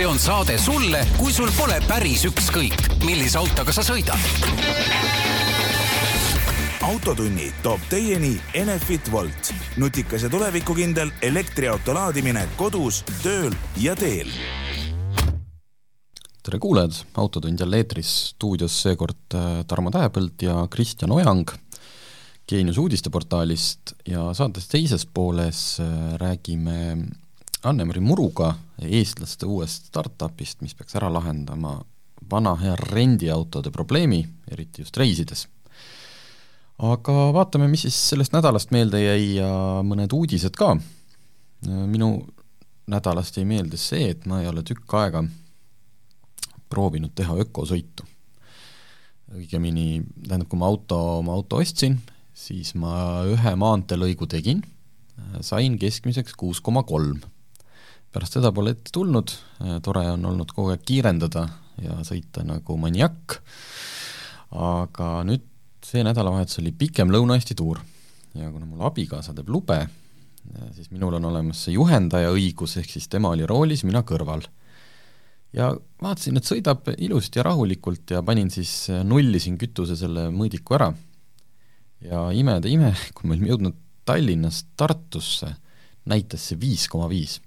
see on saade sulle, kui sul pole päris ükskõik, millise autoga sa sõidad. autotunni toob teieni Enefit Volt, nutikas ja tulevikukindel elektriauto laadimine kodus, tööl ja teel. Tere kuulajad, Autotund jälle eetris, stuudios seekord äh, Tarmo Tähepõld ja Kristjan Ojang Geenius uudisteportaalist ja saates teises pooles äh, räägime Anne-Mari Muruga eestlaste uuest startupist, mis peaks ära lahendama vana hea rendiautode probleemi, eriti just reisides. aga vaatame, mis siis sellest nädalast meelde jäi ja mõned uudised ka. Minu nädalast jäi meelde see, et ma ei ole tükk aega proovinud teha ökosõitu. õigemini, tähendab, kui ma auto, oma auto ostsin, siis ma ühe maanteelõigu tegin, sain keskmiseks kuus koma kolm. Pärast seda pole ette tulnud, tore on olnud kogu aeg kiirendada ja sõita nagu maniak, aga nüüd see nädalavahetus oli pikem Lõuna-Eesti tuur ja kuna mul abikaasa teeb lube, siis minul on olemas see juhendaja õigus, ehk siis tema oli roolis, mina kõrval ja vaatasin, et sõidab ilusti ja rahulikult ja panin siis, äh, nullisin kütuse selle mõõdiku ära. ja imede ime, kui me olime jõudnud Tallinnast Tartusse, näitas see viis koma viis.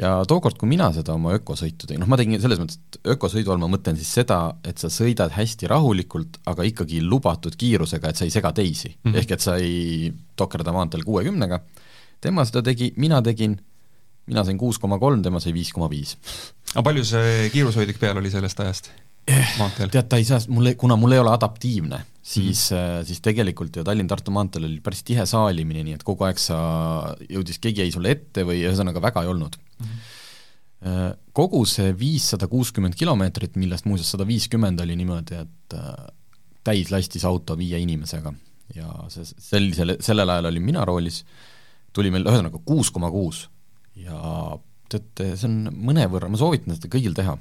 Ja tookord, kui mina seda oma ökosõitu tegin, noh ma tegin selles mõttes, et ökosõidu all ma mõtlen siis seda, et sa sõidad hästi rahulikult, aga ikkagi lubatud kiirusega, et sa ei sega teisi mm. -hmm. ehk et sa ei tokerda maanteel kuuekümnega, tema seda tegi, mina tegin mina sain kuus koma kolm, tema sai viis koma viis. aga palju see kiirushoidlik peal oli sellest ajast eh, maanteel? tead, ta ei saa, mul, kuna mul ei ole adaptiivne, siis mm, -hmm. siis tegelikult ju Tallinn-Tartu maanteel oli päris tihe saalimine, nii et kogu aeg sa, jõudis, keegi jäi sulle ette või ühesõnaga väga ei olnud kogu see viissada kuuskümmend kilomeetrit, millest muuseas sada viiskümmend oli niimoodi, et äh, täis lastis auto viie inimesega. Ja see, sellisel, sellel ajal olin mina roolis, tuli meil ühesõnaga kuus koma kuus. Ja teate, see on mõnevõrra, ma soovitan seda kõigil teha,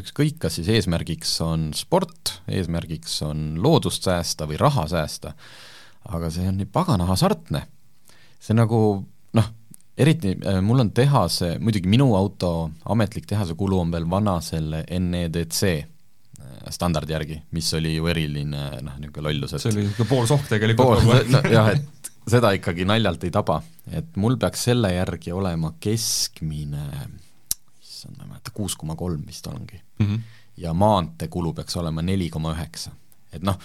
ükskõik, kas siis eesmärgiks on sport, eesmärgiks on loodust säästa või raha säästa, aga see on nii pagana hasartne. see nagu eriti äh, mul on tehase, muidugi minu auto ametlik tehase kulu on veel vana selle NEDC äh, standardi järgi, mis oli ju eriline noh, niisugune lollus, et see oli niisugune poolsohk tegelikult pool, no, jah, et seda ikkagi naljalt ei taba, et mul peaks selle järgi olema keskmine, issand, ma ei mäleta, kuus koma kolm vist ongi mm. -hmm. ja maanteekulu peaks olema neli koma üheksa. et noh,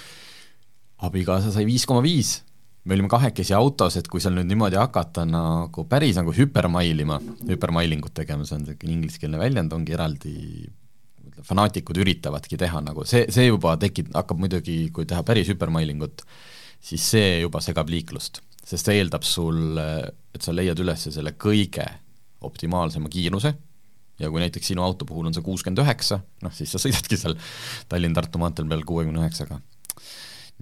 abikaasa sai viis koma viis, me olime kahekesi autos, et kui seal nüüd niimoodi hakata nagu päris nagu hüpermailima, hüpermailingut tegema, see on niisugune ingliskeelne väljend, ongi eraldi fanaatikud üritavadki teha nagu, see, see juba tekib, hakkab muidugi, kui teha päris hüpermailingut, siis see juba segab liiklust sest see eeldab sul, et sa leiad üles selle kõige optimaalsema kiiruse ja kui näiteks sinu auto puhul on see kuuskümmend üheksa, noh siis sa sõidadki seal Tallinn-Tartu maanteel peal kuuekümne üheksaga.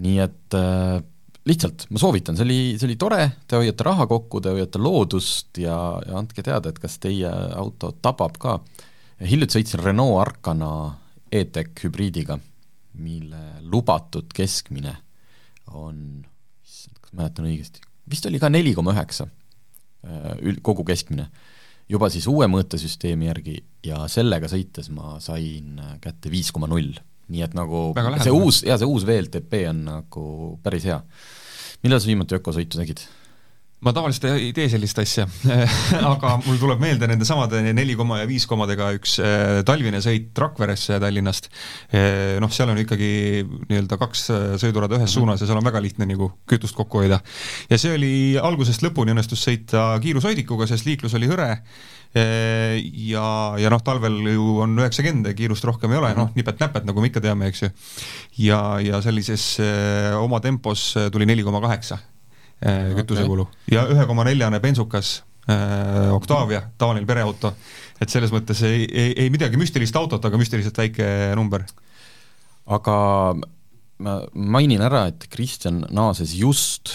nii et äh, lihtsalt ma soovitan, see oli, see oli tore, te hoiate raha kokku, te hoiate loodust ja, ja andke teada, et kas teie auto tabab ka. hiljuti sõitsin Renault Arcana E-Tech hübriidiga, mille lubatud keskmine on, kas mäletan õigesti, vist oli ka neli koma üheksa äh, kogu keskmine, juba siis uue mõõtesüsteemi järgi ja sellega sõites ma sain kätte viis koma null. Nii et nagu see uus, jaa, see uus VLTP on nagu päris hea. millal sa viimati ökosõitu tegid? ma tavaliselt ei tee sellist asja aga mul tuleb meelde nende samade neli koma ja viis komadega üks äh, talvine sõit Rakveresse Tallinnast. Äh, noh, seal on ikkagi nii-öelda kaks äh, sõidurada ühes suunas ja seal on väga lihtne nagu kütust kokku hoida. ja see oli algusest lõpuni õnnestus sõita kiirushoidikuga, sest liiklus oli hõre ja, ja noh, talvel ju on üheksakümmend, kiirust rohkem ei ole, noh, nipet-näpet, nagu me ikka teame, eks ju. ja, ja sellises oma tempos tuli neli koma kaheksa kütusekulu okay. ja ühe koma neljane bensukas Octavia, tavaline pereauto. et selles mõttes ei, ei, ei midagi müstilist autot, aga müstiliselt väike number. aga ma mainin ära, et Kristjan naases just,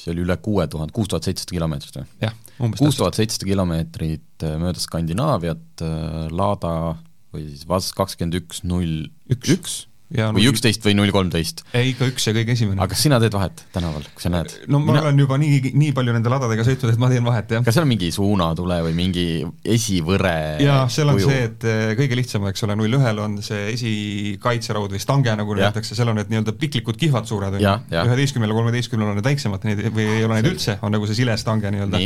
mis oli üle kuue tuhande, kuus tuhat seitsesada kilomeetrit või? jah, umbes kuus tuhat seitsesada kilomeetrit äh, mööda Skandinaaviat, Lada või siis VAZ kakskümmend üks null üks, üks või üksteist või null kolmteist? ei, ikka üks ja kõige esimene. aga kas sina teed vahet tänaval, kui sa näed? no ma Mina... olen juba nii, nii palju nende ladadega sõitnud, et ma teen vahet, jah. kas seal on mingi suunatule või mingi esivõre jaa, seal on kuju? see, et eh, kõige lihtsam, eks ole, null ühel on see esikaitseraud või stange, nagu öeldakse, seal on need nii-öelda piklikud kihvad suured, on ju, üheteistkümnel ja kolmeteistkümnel on need väiksemad, neid või ei ole neid üldse, on nagu see silestange nii-öelda.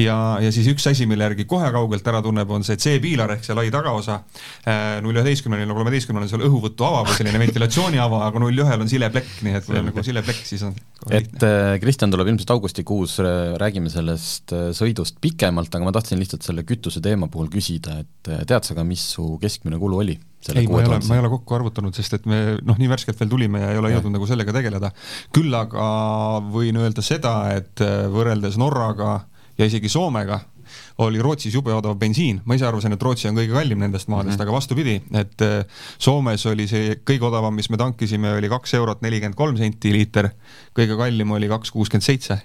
ja, ja siis üks asi, mille järgi kohe kaugelt ära tunneb, on see C-piilar ehk see lai tagaosa, eh, null üheteistkümnel ja kolmeteistkümnel on seal õhuvõtuava või selline ventilatsiooniava, aga null ühel on sileplekk, nii et kui on nagu sileplekk, siis on et äh, Kristjan tuleb ilmselt augustikuus, räägime sellest äh, sõidust pikemalt, aga ma tahtsin lihtsalt selle kütuse teema puhul küsida, et äh, tead sa ka, mis su keskmine kulu oli? ei, ma ei ole, ma ei ole kokku arvutanud, sest et me noh, nii värskelt veel tulime ja ei ole jõudnud nagu sellega tegeleda. küll aga võin öelda seda, et võrreldes Norraga ja isegi Soomega oli Rootsis jube odav bensiin, ma ise arvasin, et Rootsi on kõige kallim nendest maadest mm, -hmm. aga vastupidi, et äh, Soomes oli see kõige odavam, mis me tankisime, oli kaks eurot nelikümmend kolm senti liiter, kõige kallim oli kaks kuuskümmend seitse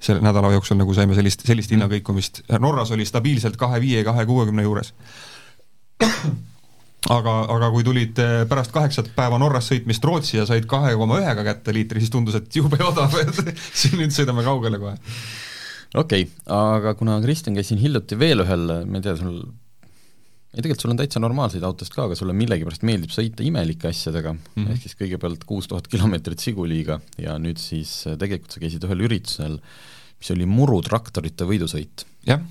selle nädala jooksul nagu saime sellist, sellist mhm. hinnakõikumist, Norras oli stabiilselt kahe viie, kahe kuuekümne juures. aga, aga kui tulid äh, pärast kaheksat päeva Norras sõitmist Rootsi ja said kahe koma ühega kätte liitri, siis tundus, et jube odav, et siin nüüd sõidame kaugele kohe okei okay,, aga kuna Kristjan käis siin hiljuti veel ühel, ma ei tea, sul ei tegelikult sul on täitsa normaalseid autosid ka, aga sulle millegipärast meeldib sõita imelike asjadega mm, -hmm. ehk siis kõigepealt kuus tuhat kilomeetrit Siguliiga ja nüüd siis äh, tegelikult sa käisid ühel üritusel, mis oli murutraktorite võidusõit. jah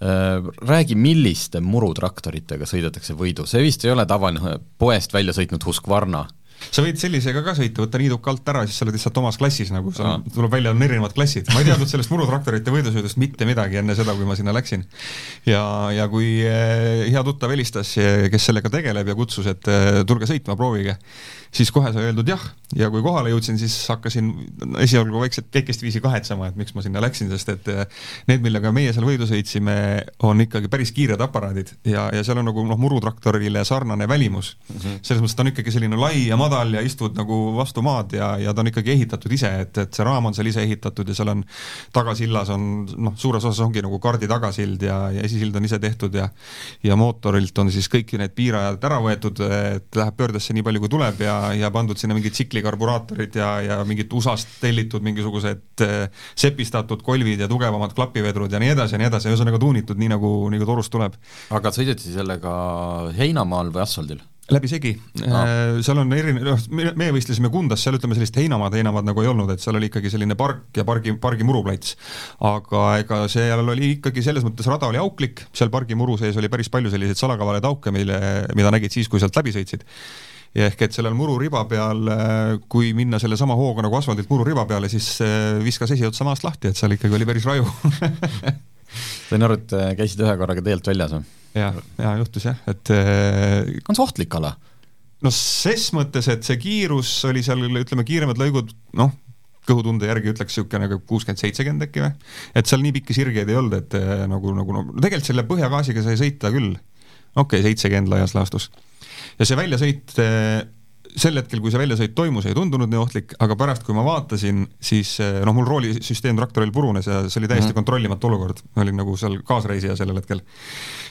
äh, räägi, milliste murutraktoritega sõidetakse võidu, see vist ei ole tavaline poest välja sõitnud Husqvarna sa võid sellisega ka sõita, võtta niiduk alt ära, siis sa oled lihtsalt omas klassis nagu, sa, tuleb välja, on erinevad klassid. ma ei teadnud sellest murutraktorite võidusõidust mitte midagi enne seda, kui ma sinna läksin. ja, ja kui eh, hea tuttav helistas, kes sellega tegeleb ja kutsus, et eh, tulge sõitma, proovige siis kohe sai öeldud jah, ja kui kohale jõudsin, siis hakkasin esialgu vaikselt väikest viisi kahetsema, et miks ma sinna läksin, sest et eh, need, millega meie seal võidu sõitsime, on ikkagi päris kiired aparaadid ja, ja seal on nagu noh, murutraktorile sarnane välimus mm. -hmm. selles mõttes ta on ikkagi selline lai ja madal ja istud nagu vastu maad ja, ja ta on ikkagi ehitatud ise, et, et see raam on seal ise ehitatud ja seal on tagasillas on noh, suures osas ongi nagu kaardi tagasild ja, ja esisild on ise tehtud ja ja mootorilt on siis kõik need piirajad ära võetud, et läheb pöördesse nii palju, kui tuleb ja ja pandud sinna mingid tsiklikarburaatorid ja, ja mingid USA-st tellitud mingisugused äh, sepistatud kolvid ja tugevamad klapivedrud ja nii edasi ja nii edasi, ühesõnaga tuunitud nii, nagu, nii nagu torust tuleb. aga sõideti sellega heinamaal või asfaldil? läbisegi no., seal on erinev, noh, meie võistlesime Kundas, seal ütleme sellist heinamaad, heinamaad nagu ei olnud, et seal oli ikkagi selline park ja pargi, pargi muruplats. aga ega seal oli ikkagi selles mõttes rada oli auklik, seal pargi muru sees oli päris palju selliseid salakavaleid auke, mille, mida nägid siis, kui sealt läbi sõitsid ja ehk et sellel mururiba peal, äh, kui minna sellesama hooga nagu asfaldilt mururiba peale, siis äh, viskas esiotsa maast lahti, et seal ikkagi oli päris raju sain aru, et äh, käisid ühe korraga teelt väljas või? jah, ja juhtus jah, et on see ohtlik ala? no ses mõttes, et see kiirus oli seal, ütleme, kiiremad lõigud, noh, kõhutunde järgi ütleks niisugune nagu kuuskümmend, seitsekümmend äkki või, et seal nii pikki sirgeid ei olnud, et nagu, nagu no tegelikult selle põhjagaasiga sai sõita küll, okei okay,, seitsekümmend laias laastus ja see väljasõit eh, sel hetkel, kui see väljasõit toimus, ei tundunud nii ohtlik, aga pärast, kui ma vaatasin, siis eh, noh, mul roolisüsteem traktoril purunes ja see oli täiesti mm -hmm. kontrollimatu olukord, ma olin nagu seal kaasreisija sellel hetkel.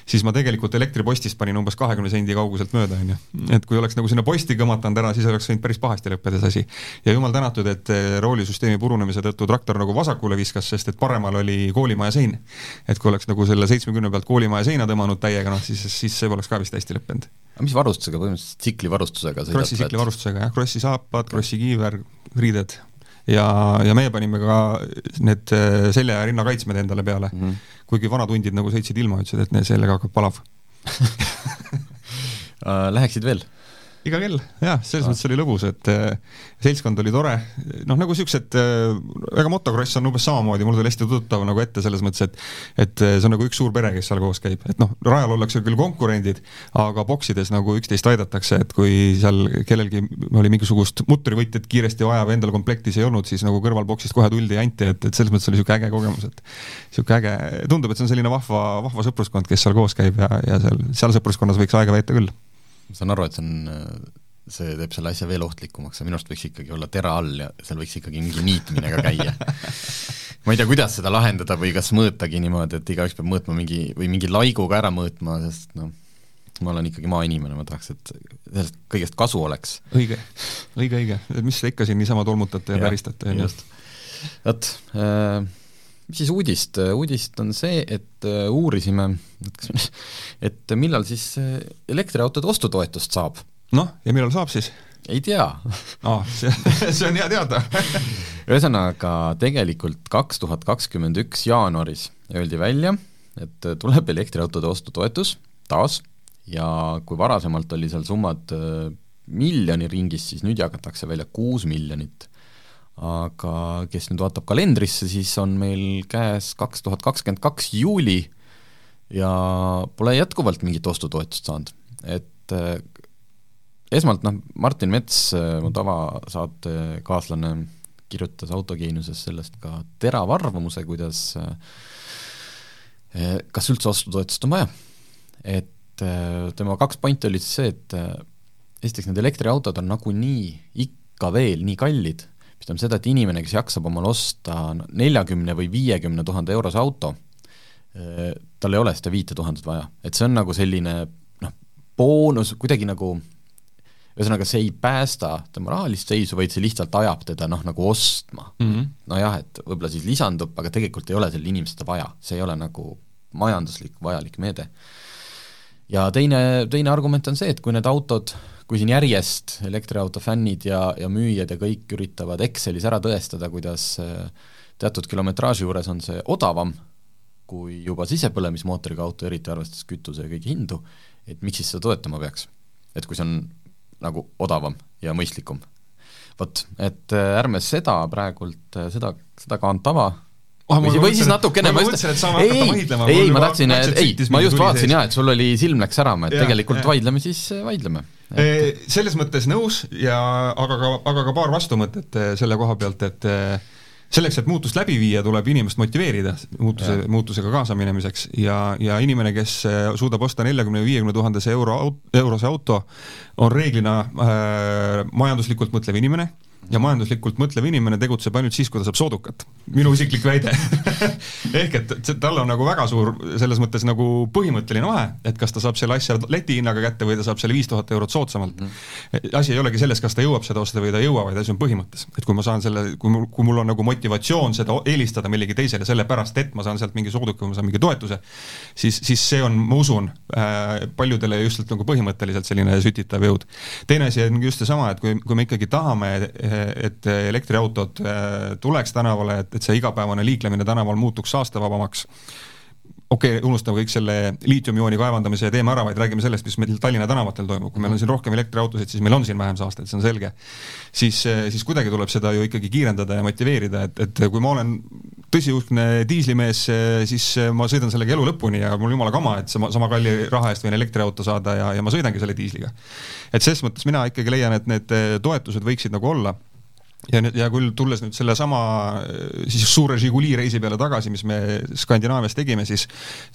siis ma tegelikult elektripostist panin umbes kahekümne sendi kauguselt mööda, on ju. et kui oleks nagu sinna posti kõmatanud ära, siis oleks võinud päris pahasti lõppeda see asi. ja jumal tänatud, et eh, roolisüsteemi purunemise tõttu traktor nagu vasakule viskas, sest et paremal oli koolimaja sein. et kui oleks nagu selle seitsmekümne pealt koolimaja seina tõmmanud täiega, noh siis, siis see poleks ka vist hästi lõppenud aga mis varustusega, põhimõtteliselt tsiklivarustusega krossi tsiklivarustusega jah, krossi saapad, krossi kiiver, riided ja, ja meie panime ka need äh, selja ja rinna kaitsmed endale peale mm. -hmm. kuigi vanad hundid nagu sõitsid ilma, ütlesid, et sellega hakkab palav äh, Läheksid veel? Iga kell, jah, selles mõttes oli lõbus, et äh, seltskond oli tore, noh nagu äh,, ega motokross on umbes samamoodi, mul tuli hästi tuttav nagu ette selles mõttes, et et äh, see on nagu üks suur pere, kes seal koos käib, et noh, rajal ollakse küll konkurendid, aga boksides nagu üksteist aidatakse, et kui seal kellelgi oli mingisugust mutrivõtjat kiiresti vaja või endal komplektis ei olnud, siis nagu kõrval boksist kohe tuldi ja anti, et, et selles mõttes oli niisugune äge kogemus, et niisugune äge, tundub, et see on selline vahva, vahva sõpruskond, kes seal koos käib ja, ja seal, seal sõpruskonnas võiks aega veeta küll ma saan aru, et see on, see teeb selle asja veel ohtlikumaks, aga minu arust võiks ikkagi olla tera all ja seal võiks ikkagi mingi niitmine ka käia. Ma ei tea, kuidas seda lahendada või kas mõõtagi niimoodi, et igaüks peab mõõtma mingi, või mingi laiguga ära mõõtma, sest noh, ma olen ikkagi maainimene, ma tahaks, et sellest kõigest kasu oleks. õige, õige, õige, mis te ikka siin niisama tolmutate ja, ja päristate, on ju. vot äh,, mis siis uudist, uudist on see, et äh, uurisime, et millal siis äh, elektriautode ostutoetust saab. noh, ja millal saab siis? ei tea oh,. see, see on hea teada ühesõnaga, tegelikult kaks tuhat kakskümmend üks jaanuaris öeldi välja, et tuleb elektriautode ostutoetus taas ja kui varasemalt oli seal summad äh, miljoni ringis, siis nüüd jagatakse välja kuus miljonit. Aga kes nüüd vaatab kalendrisse, siis on meil käes kaks tuhat kakskümmend kaks juuli ja pole jätkuvalt mingit ostutoetust saanud, et äh, esmalt noh, Martin Mets, äh, mu tavasaatekaaslane, kirjutas Autogeeniuses sellest ka terava arvamuse, kuidas kas üldse ostutoetust on vaja. et tema kaks pointi olid see, et esiteks need elektriautod on nagunii ikka veel nii kallid, mis tähendab seda, et inimene, kes jaksab omale osta neljakümne või viiekümne tuhande eurose auto, äh, tal ei ole seda viite tuhandet vaja, et see on nagu selline noh, boonus, kuidagi nagu ühesõnaga, see ei päästa tema rahalist seisu, vaid see lihtsalt ajab teda noh, nagu ostma. Mm -hmm.. nojah, et võib-olla siis lisandub, aga tegelikult ei ole sellel inimesel seda vaja, see ei ole nagu majanduslik vajalik meede. Ja teine, teine argument on see, et kui need autod, kui siin järjest elektriauto fännid ja, ja müüjad ja kõik üritavad Excelis ära tõestada, kuidas äh, teatud kilometraaži juures on see odavam kui juba sisepõlemismootoriga auto, eriti arvestades kütuse ja kõigi hindu, et miks siis seda toetama peaks? et kui see on nagu odavam ja mõistlikum. vot, et äh, ärme seda praegult, äh, seda, seda kaantava ah, või, või siis natukene ma vaidlema. ei, ei, ma tahtsin, ei, ma just vaatasin jaa, et sul oli, silm läks särama, et ja, tegelikult ja. vaidleme siis, vaidleme. Et... Selles mõttes nõus ja aga ka, aga ka paar vastumõtet eh, selle koha pealt, et eh, selleks, et muutust läbi viia, tuleb inimest motiveerida muutuse, muutusega kaasa minemiseks ja, ja inimene, kes eh, suudab osta neljakümne viiekümne tuhandese euro, eurose auto, on reeglina äh, majanduslikult mõtlev inimene ja majanduslikult mõtlev inimene tegutseb ainult siis, kui ta saab soodukat. minu isiklik väide ehk et tal on nagu väga suur selles mõttes nagu põhimõtteline vahe, et kas ta saab selle asja leti hinnaga kätte või ta saab selle viis tuhat eurot soodsamalt mm. -hmm. asi ei olegi selles, kas ta jõuab seda osta või ta ei jõua, vaid asi on põhimõttes. et kui ma saan selle, kui mul, kui mul on nagu motivatsioon seda eelistada millegi teisele sellepärast, et ma saan sealt mingi sooduka või ma saan mingi toetuse, siis, siis see on, ma usun äh,, paljudele just nagu põhimõtteliselt selline sütitav jõud. teine asi on just seesama, et kui, kui me ikkagi tahame äh, et elektriautod äh, tuleks tänavale, et, et see igapäevane liiklemine tänaval muutuks saastevabamaks okei okay,, unustame kõik selle liitiumiooni kaevandamise teema ära, vaid räägime sellest, mis meil Tallinna tänavatel toimub, kui meil on siin rohkem elektriautosid, siis meil on siin vähem saastet, see on selge. siis, siis kuidagi tuleb seda ju ikkagi kiirendada ja motiveerida, et, et kui ma olen tõsiuskne diislimees, siis ma sõidan sellega elu lõpuni ja mul jumala kama, et sama, sama kalli raha eest võin elektriauto saada ja, ja ma sõidangi selle diisliga. et selles mõttes mina ikkagi leian, et need toetused võiksid nagu olla ja nüüd, ja küll tulles nüüd sellesama siis suure Žiguli reisi peale tagasi, mis me Skandinaavias tegime, siis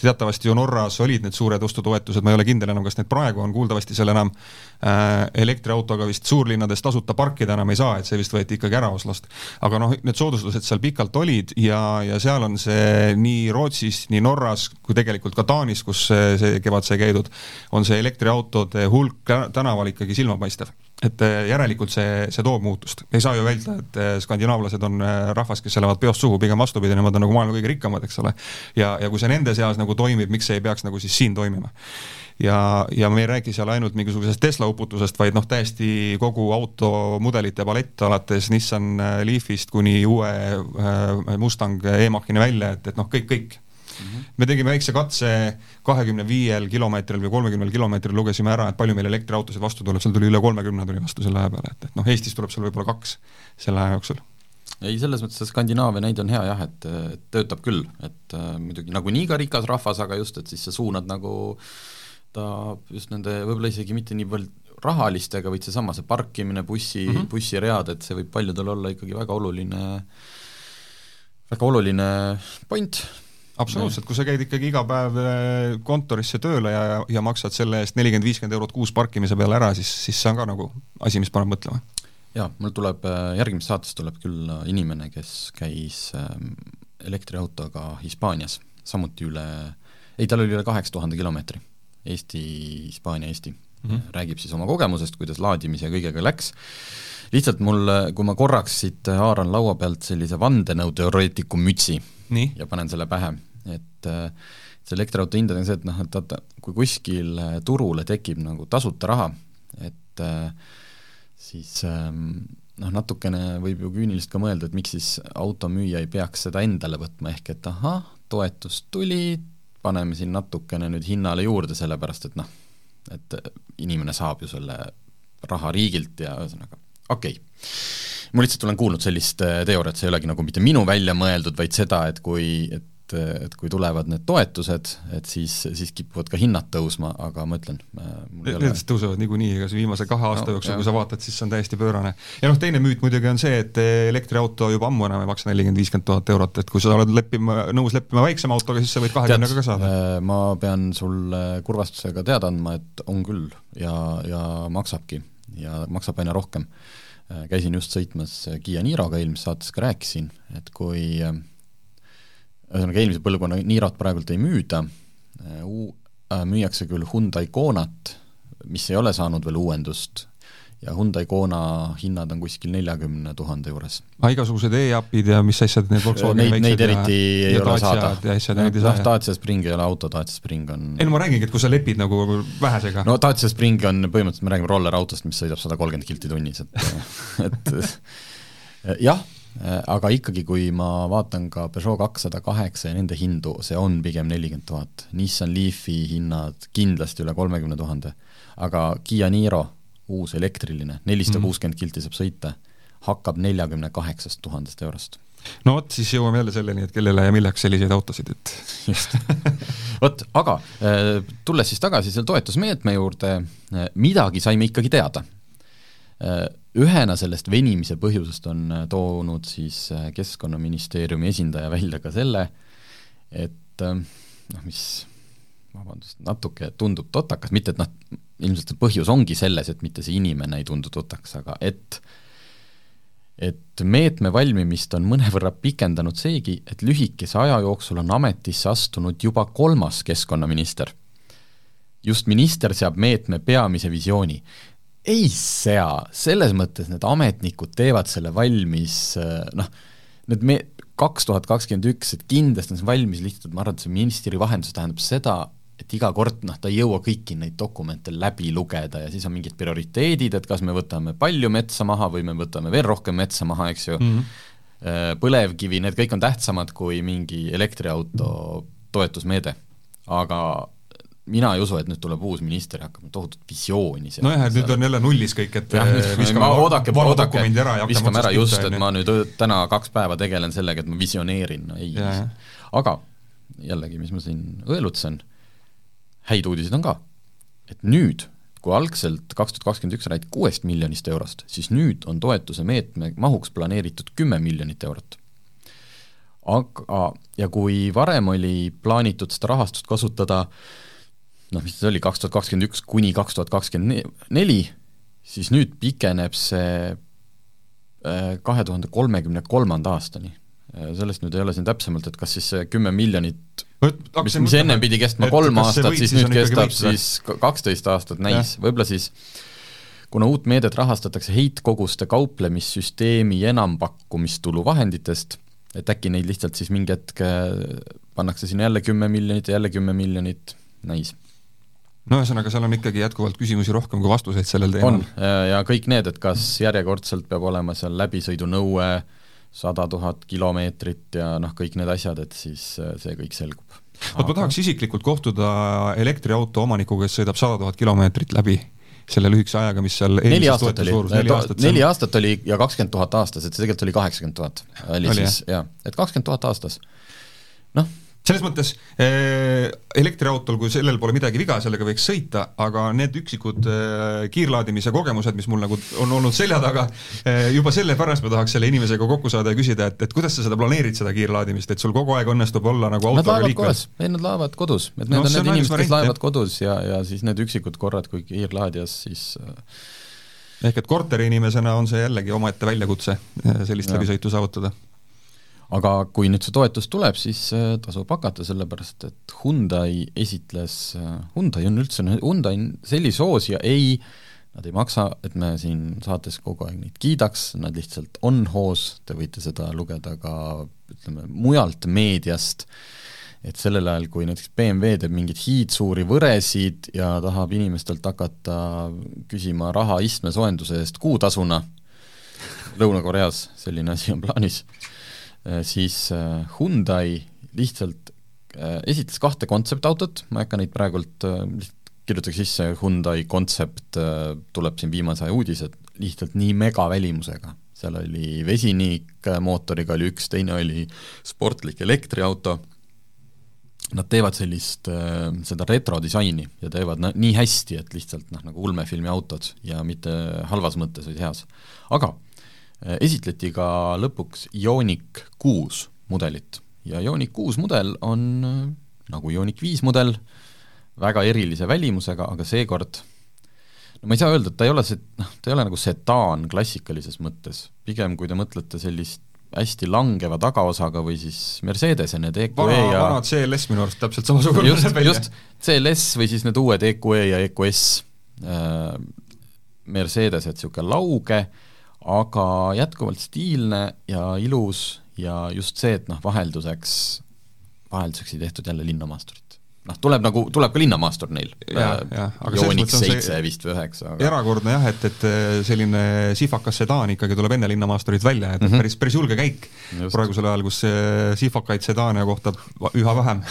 teatavasti ju Norras olid need suured ostutoetused, ma ei ole kindel enam, kas need praegu on, kuuldavasti seal enam äh, elektriautoga vist suurlinnades tasuta parkida enam ei saa, et see vist võeti ikkagi ära Oslost. aga noh, need soodustused seal pikalt olid ja, ja seal on see nii Rootsis, nii Norras kui tegelikult ka Taanis, kus see, kevad sai käidud, on see elektriautode hulk tänaval ikkagi silmapaistev et äh, järelikult see, see toob muutust. ei saa ju väita, et äh, skandinaavlased on äh, rahvas, kes elavad peost suhu, pigem vastupidi, nemad on nagu maailma kõige rikkamad, eks ole. ja, ja kui see nende seas nagu toimib, miks see ei peaks nagu siis siin toimima? ja, ja me ei räägi seal ainult mingisugusest Tesla uputusest, vaid noh, täiesti kogu automudelite palett, alates Nissan Leafist kuni uue Mustang E-Machini välja, et, et noh, kõik, kõik -hmm. me tegime väikse katse kahekümne viiel kilomeetril või kolmekümnel kilomeetril, lugesime ära, et palju meil elektriautosid vastu tuleb, seal tuli üle kolmekümne tuli vastu selle aja peale, et, et noh, Eestis tuleb seal võib-olla kaks selle aja jooksul ei, selles mõttes see Skandinaavia näide on hea jah, et, töötab küll, et äh, muidugi nagunii ka rikas rahvas, aga just, et siis sa suunad nagu ta just nende võib-olla isegi mitte niivõrd rahalistega, vaid seesama, see parkimine, bussi mm, -hmm. bussiread, et see võib paljudel olla ikkagi väga oluline, väga oluline point, absoluutselt, kui sa käid ikkagi iga päev äh, kontorisse tööle ja, ja maksad selle eest nelikümmend, viiskümmend eurot kuus parkimise peale ära, siis, siis see on ka nagu asi, mis paneb mõtlema. jaa, mul tuleb, äh, järgmises saates tuleb küll äh, inimene, kes käis ähm, elektriautoga Hispaanias, samuti üle, ei, tal oli üle kaheksa tuhande kilomeetri. Eesti, Hispaania, Eesti. Mm, -hmm. räägib siis oma kogemusest, kuidas laadimise ja kõigega läks, lihtsalt mul, kui ma korraks siit haaran laua pealt sellise vandenõuteoreetiku mütsi Nii? ja panen selle pähe, et see elektriauto hindade on see, et noh, et vaata, kui kuskil turule tekib nagu tasuta raha, et siis noh, natukene võib ju küüniliselt ka mõelda, et miks siis automüüja ei peaks seda endale võtma, ehk et ahah, toetus tuli, paneme siin natukene nüüd hinnale juurde, sellepärast et noh, et inimene saab ju selle raha riigilt ja ühesõnaga, okei okay. ma lihtsalt olen kuulnud sellist äh, teooriat, see ei olegi nagu mitte minu välja mõeldud, vaid seda, et kui, et et, et kui tulevad need toetused, et siis, siis kipuvad ka hinnad tõusma, aga ma ütlen Need ole... tõusevad niikuinii, ega see viimase kahe aasta no, jooksul, kui sa vaatad, siis see on täiesti pöörane. ja noh, teine müüt muidugi on see, et elektriauto juba ammu enam ei maksa nelikümmend, viiskümmend tuhat eurot, et kui sa oled leppima, nõus leppima väiksema autoga, siis sa võid kahekümnega ka saada. Äh, ma pean sulle kurvastusega teada andma, et on küll ja, ja maksabki ja maksab aina rohkem. Käisin just sõitmas Kiia Niroga, eelmises saates ka rääkisin, et kui ühesõnaga eelmise põlvkonna Nirot praegult ei müüda, müüakse küll Hyundai Konat, mis ei ole saanud veel uuendust, ja Hyundai Kona hinnad on kuskil neljakümne tuhande juures. aga ah, igasugused e-apid ja mis asjad, need Volkswageni neid, neid eriti ja, ei ja ole saada. noh, Dacia Spring ei ole auto, Dacia Spring on ei no ma räägingi, et kui sa lepid nagu vähesega. no Dacia Spring on põhimõtteliselt, me räägime rollerautost, mis sõidab sada kolmkümmend kilti tunnis, et et jah aga ikkagi, kui ma vaatan ka Peugeot kakssada kaheksa ja nende hindu, see on pigem nelikümmend tuhat. Nissan Leafi hinnad kindlasti üle kolmekümne tuhande. aga Kiia Niro, uus elektriline, nelisada kuuskümmend kilti saab sõita, hakkab neljakümne kaheksast tuhandest eurost. no vot, siis jõuame jälle selleni, et kellele ja milleks selliseid autosid, et just. Vot, aga äh, tulles siis tagasi selle toetusmeetme juurde, äh, midagi saime ikkagi teada. Ühena sellest venimise põhjusest on äh, toonud siis äh, Keskkonnaministeeriumi esindaja välja ka selle, et äh, noh, mis vabandust, natuke tundub totakas, mitte et noh, ilmselt see põhjus ongi selles, et mitte see inimene ei tundu totakas, aga et et meetme valmimist on mõnevõrra pikendanud seegi, et lühikese aja jooksul on ametisse astunud juba kolmas keskkonnaminister. just minister seab meetme peamise visiooni ei sea, selles mõttes need ametnikud teevad selle valmis äh, noh, need me-, kaks tuhat kakskümmend üks, et kindlasti on see valmis lihtsalt, ma arvan, et see ministri vahendus tähendab seda, et iga kord noh, ta ei jõua kõiki neid dokumente läbi lugeda ja siis on mingid prioriteedid, et kas me võtame palju metsa maha või me võtame veel rohkem metsa maha, eks ju mm, -hmm. põlevkivi, need kõik on tähtsamad kui mingi elektriauto toetusmeede. aga mina ei usu, et nüüd tuleb uus minister ja hakkab tohutut visiooni nojah, et nüüd on jälle nullis kõik, et jah, eh, viskame oodake, oodake, viskame ära just, et ma nüüd täna kaks päeva tegelen sellega, et ma visioneerin, no ei. aga jällegi, mis ma siin õelutsen, häid uudiseid on ka. et nüüd, kui algselt kaks tuhat kakskümmend üks räägiti kuuest miljonist eurost, siis nüüd on toetuse meetme mahuks planeeritud kümme miljonit eurot aga, ja kui varem oli plaanitud seda rahastust kasutada noh, mis see oli, kaks tuhat kakskümmend üks kuni kaks tuhat kakskümmend neli, siis nüüd pikeneb see äh, kahe tuhande kolmekümne kolmanda aastani. Äh, sellest nüüd ei ole siin täpsemalt, et kas siis see kümme miljonit mis, mis ennem pidi kestma kolm aastat, siis nüüd kestab siis kaksteist aastat, näis, võib-olla siis kuna uut meedet rahastatakse heitkoguste kauplemissüsteemi enampakkumistulu vahenditest, et äkki neid lihtsalt siis mingi hetk äh, pannakse sinna jälle kümme miljonit ja jälle kümme miljonit, näis. No ühesõnaga, seal on ikkagi jätkuvalt küsimusi rohkem kui vastuseid sellel teemal. on, ja kõik need, et kas järjekordselt peab olema seal läbisõidunõue sada tuhat kilomeetrit ja noh, kõik need asjad, et siis äh, see kõik selgub. vot ma tahaks isiklikult kohtuda elektriauto omanikuga, kes sõidab sada tuhat kilomeetrit läbi selle lühikese ajaga, mis seal neli aastat oli, neli aastat, neli aastat oli ja kakskümmend tuhat aastas, et see tegelikult oli kaheksakümmend tuhat. oli siis, jaa, et kakskümmend tuhat aastas. noh, selles mõttes äh, elektriautol, kui sellel pole midagi viga, sellega võiks sõita, aga need üksikud äh, kiirlaadimise kogemused, mis mul nagu on olnud selja taga äh,, juba sellepärast ma tahaks selle inimesega kokku saada ja küsida, et, et kuidas sa seda planeerid, seda kiirlaadimist, et sul kogu aeg õnnestub olla nagu autoga liikvel? ei, nad laevad kodus, et need no, on need inimesed, kes laevad kodus ja, ja siis need üksikud korrad, kui kiirlaadijas, siis äh... ehk et korteriinimesena on see jällegi omaette väljakutse sellist läbisõitu saavutada aga kui nüüd see toetus tuleb, siis äh, tasub hakata, sellepärast et Hyundai esitles, äh, Hyundai on üldse, Hyundai on sellise hoosja, ei, nad ei maksa, et me siin saates kogu aeg neid kiidaks, nad lihtsalt on hoos, te võite seda lugeda ka ütleme, mujalt meediast, et sellel ajal, kui näiteks BMW teeb mingeid hiidsuuri võresid ja tahab inimestelt hakata küsima raha istmesoojenduse eest kuutasuna, Lõuna-Koreas selline asi on plaanis, siis eh, Hyundai lihtsalt eh, esitles kahte kontseptautot, ma ei hakka neid praegult, kirjutaks sisse Hyundai kontsept, tuleb siin viimase aja uudised, lihtsalt nii megavälimusega. seal oli vesinikmootoriga oli üks, teine oli sportlik elektriauto, nad teevad sellist, seda retrodisaini ja teevad nii hästi, et lihtsalt noh, nagu ulmefilmi autod ja mitte halvas mõttes, vaid heas. aga Äh, esitleti ka lõpuks Ioniq kuus mudelit. Ja Ioniq kuus mudel on äh, nagu Ioniq viis mudel, väga erilise välimusega, aga seekord no ma ei saa öelda, et ta ei ole see, noh, ta ei ole nagu sedaan klassikalises mõttes, pigem kui te mõtlete sellist hästi langeva tagaosaga või siis Mercedese need EQE vana, ja vana CLS minu arust täpselt samasugune just, just, CLS või siis need uued EQE ja EQS äh,, Mercedesed, niisugune lauge äh,, aga jätkuvalt stiilne ja ilus ja just see, et noh, vahelduseks, vahelduseks ei tehtud jälle linnamaasturit. noh, tuleb nagu, tuleb ka linnamaastur neil. jooniks seitse vist või üheksa aga... erakordne jah, et, et äh, selline sihvakas sedaan ikkagi tuleb enne linnamaasturit välja, et mm -hmm. päris, päris julge käik just. praegusel ajal, kus äh, sihvakaid sedaane kohtab üha vähem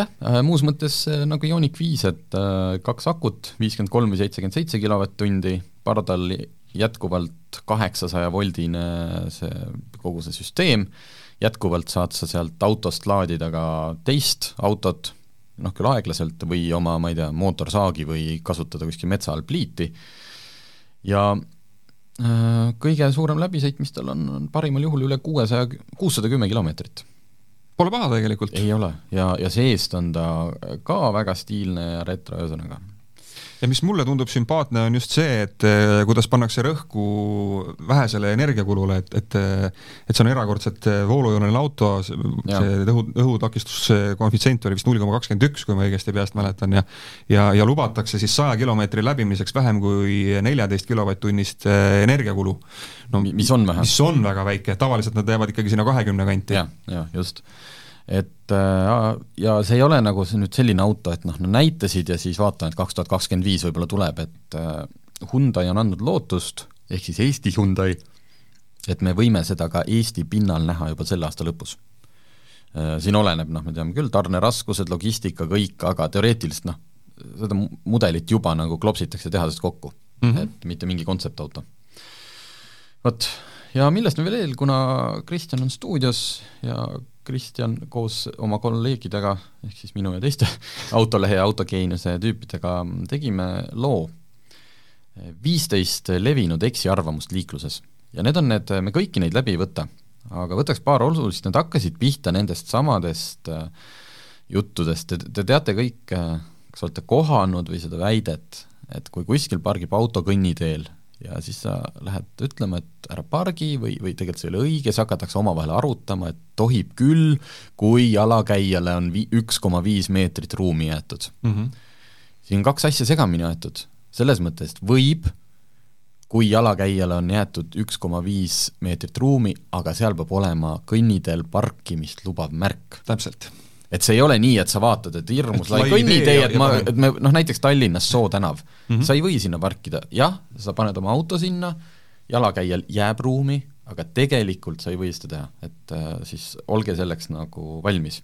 jah, äh, muus mõttes nagu Ioniq viis, et kaks akut, viiskümmend kolm või seitsekümmend seitse kilovatt-tundi, pardal jätkuvalt kaheksasaja voldine see, kogu see süsteem, jätkuvalt saad sa sealt autost laadida ka teist autot, noh küll aeglaselt, või oma, ma ei tea, mootorsaagi või kasutada kuskil metsa all pliiti, ja äh, kõige suurem läbisõit, mis tal on, on parimal juhul üle kuuesaja, kuussada kümme kilomeetrit. Pole paha tegelikult. ei ole ja, ja seest on ta ka väga stiilne ja retro, ühesõnaga ja mis mulle tundub sümpaatne, on just see, et eh, kuidas pannakse rõhku vähesele energiakulule, et, et et see on erakordselt eh, voolujooneline auto, see õhu, õhutakistuskoefitsient oli vist null koma kakskümmend üks, kui ma õigesti peast mäletan, ja ja, ja lubatakse siis saja kilomeetri läbimiseks vähem kui neljateist kilovatt-tunnist eh, energiakulu. no mis on vähe. mis on väga väike, tavaliselt nad jäävad ikkagi sinna kahekümne kanti. jah, jah, just et äh, ja see ei ole nagu see nüüd selline auto, et noh, no näitasid ja siis vaatan, et kaks tuhat kakskümmend viis võib-olla tuleb, et äh, Hyundai on andnud lootust, ehk siis Eesti Hyundai, et me võime seda ka Eesti pinnal näha juba selle aasta lõpus. Äh, siin oleneb, noh, me teame küll, tarneraskused, logistika, kõik, aga teoreetiliselt noh, seda mudelit juba nagu klopsitakse tehasest kokku mm, -hmm. et mitte mingi kontseptauto. vot, ja millest me veel, kuna Kristjan on stuudios ja Kristjan koos oma kolleegidega, ehk siis minu ja teiste autolehe ja autogeeniuse tüüpidega tegime loo viisteist levinud eksiarvamust liikluses. ja need on need, me kõiki neid läbi ei võta, aga võtaks paar olulist, need hakkasid pihta nendest samadest äh, juttudest, te, te teate kõik, äh, kas olete kohanud või seda väidet, et kui kuskil pargib auto kõnniteel ja siis sa lähed ütlema, et ära pargi või, või tegelikult see ei ole õige, siis hakatakse omavahel arutama, et tohib küll, kui jalakäijale on vi-, üks koma viis meetrit ruumi jäetud mm. -hmm. siin on kaks asja segamini aetud, selles mõttes, et võib, kui jalakäijale on jäetud üks koma viis meetrit ruumi, aga seal peab olema kõnniteel parkimist lubav märk. täpselt et see ei ole nii, et sa vaatad, et hirmus lai kõnnitee, et ma, et me noh, näiteks Tallinnas Soo tänav mm, -hmm. sa ei või sinna parkida, jah, sa paned oma auto sinna, jalakäijal jääb ruumi, aga tegelikult sa ei või seda teha, et äh, siis olge selleks nagu valmis.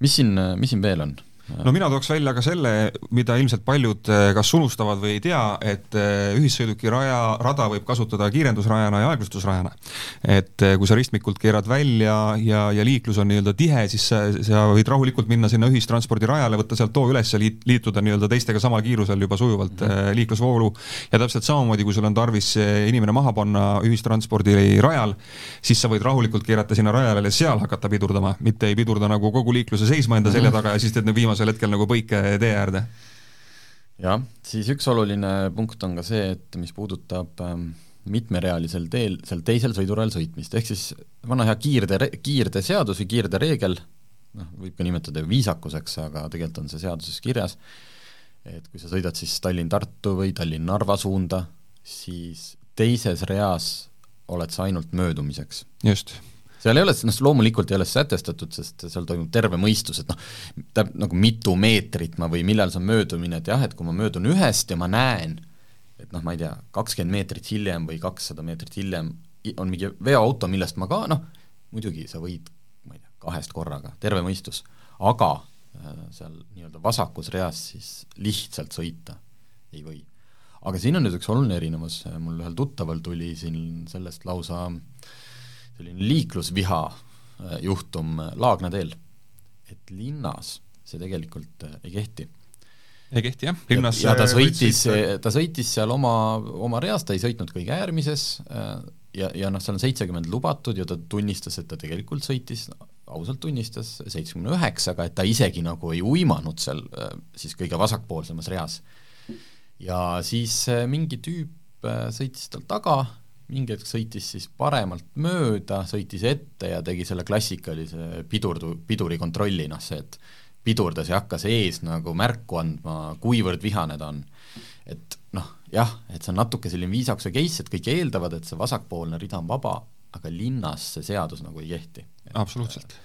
mis siin, mis siin veel on? No mina tooks välja ka selle, mida ilmselt paljud eh, kas unustavad või ei tea, et eh, ühissõiduki raja, rada võib kasutada kiirendusrajana ja aeglustusrajana. et eh, kui sa ristmikult keerad välja ja, ja liiklus on nii-öelda tihe, siis sa, sa võid rahulikult minna sinna ühistranspordirajale, võtta sealt too üles ja liit, liituda nii-öelda teistega samal kiirusel juba sujuvalt mm -hmm. liiklusvoolu. ja täpselt samamoodi, kui sul on tarvis inimene maha panna ühistranspordirajal, siis sa võid rahulikult keerata sinna rajale ja seal hakata pidurdama, mitte ei pidurda nagu kogu liikluse seisma enda selja taga ja siis teed need viimased viimasel hetkel nagu põike tee äärde. jah, siis üks oluline punkt on ka see, et mis puudutab ähm, mitmerealisel teel, seal teisel sõidurajal sõitmist, ehk siis vana hea kiirde, kiirdeseadus või kiirdereegel, noh, võib ka nimetada viisakuseks, aga tegelikult on see seaduses kirjas, et kui sa sõidad siis Tallinn-Tartu või Tallinn-Narva suunda, siis teises reas oled sa ainult möödumiseks. just seal ei ole, noh loomulikult ei ole sätestatud, sest seal toimub terve mõistus, et noh, tähendab nagu mitu meetrit ma või millal see on möödumine, et jah, et kui ma möödun ühest ja ma näen, et noh, ma ei tea, kakskümmend meetrit hiljem või kakssada meetrit hiljem on mingi veoauto, millest ma ka noh, muidugi sa võid, ma ei tea, kahest korraga, terve mõistus, aga äh, seal nii-öelda vasakus reas siis lihtsalt sõita ei või. aga siin on nüüd üks oluline erinevus, mul ühel tuttaval tuli siin sellest lausa äh, selline liiklusviha äh, juhtum äh, Laagna teel, et linnas see tegelikult äh, ei kehti. ei kehti jah, linnas ja, ja ta sõitis, ta sõitis seal oma, oma reas, ta ei sõitnud kõige äärmises ja, ja noh, seal on seitsekümmend lubatud ja ta tunnistas, et ta tegelikult sõitis, ausalt tunnistas, seitsmekümne üheksaga, et ta isegi nagu ei uimanud seal siis kõige vasakpoolsemas reas. ja siis mingi tüüp sõitis tal taga, mingi hetk sõitis siis paremalt mööda, sõitis ette ja tegi selle klassikalise pidurdu, pidurikontrolli, noh see, et pidurdas ja hakkas ees nagu märku andma, kuivõrd vihane ta on. et noh, jah, et see on natuke selline viisakuse case, et kõik eeldavad, et see vasakpoolne rida on vaba, aga linnas see seadus nagu ei kehti. absoluutselt.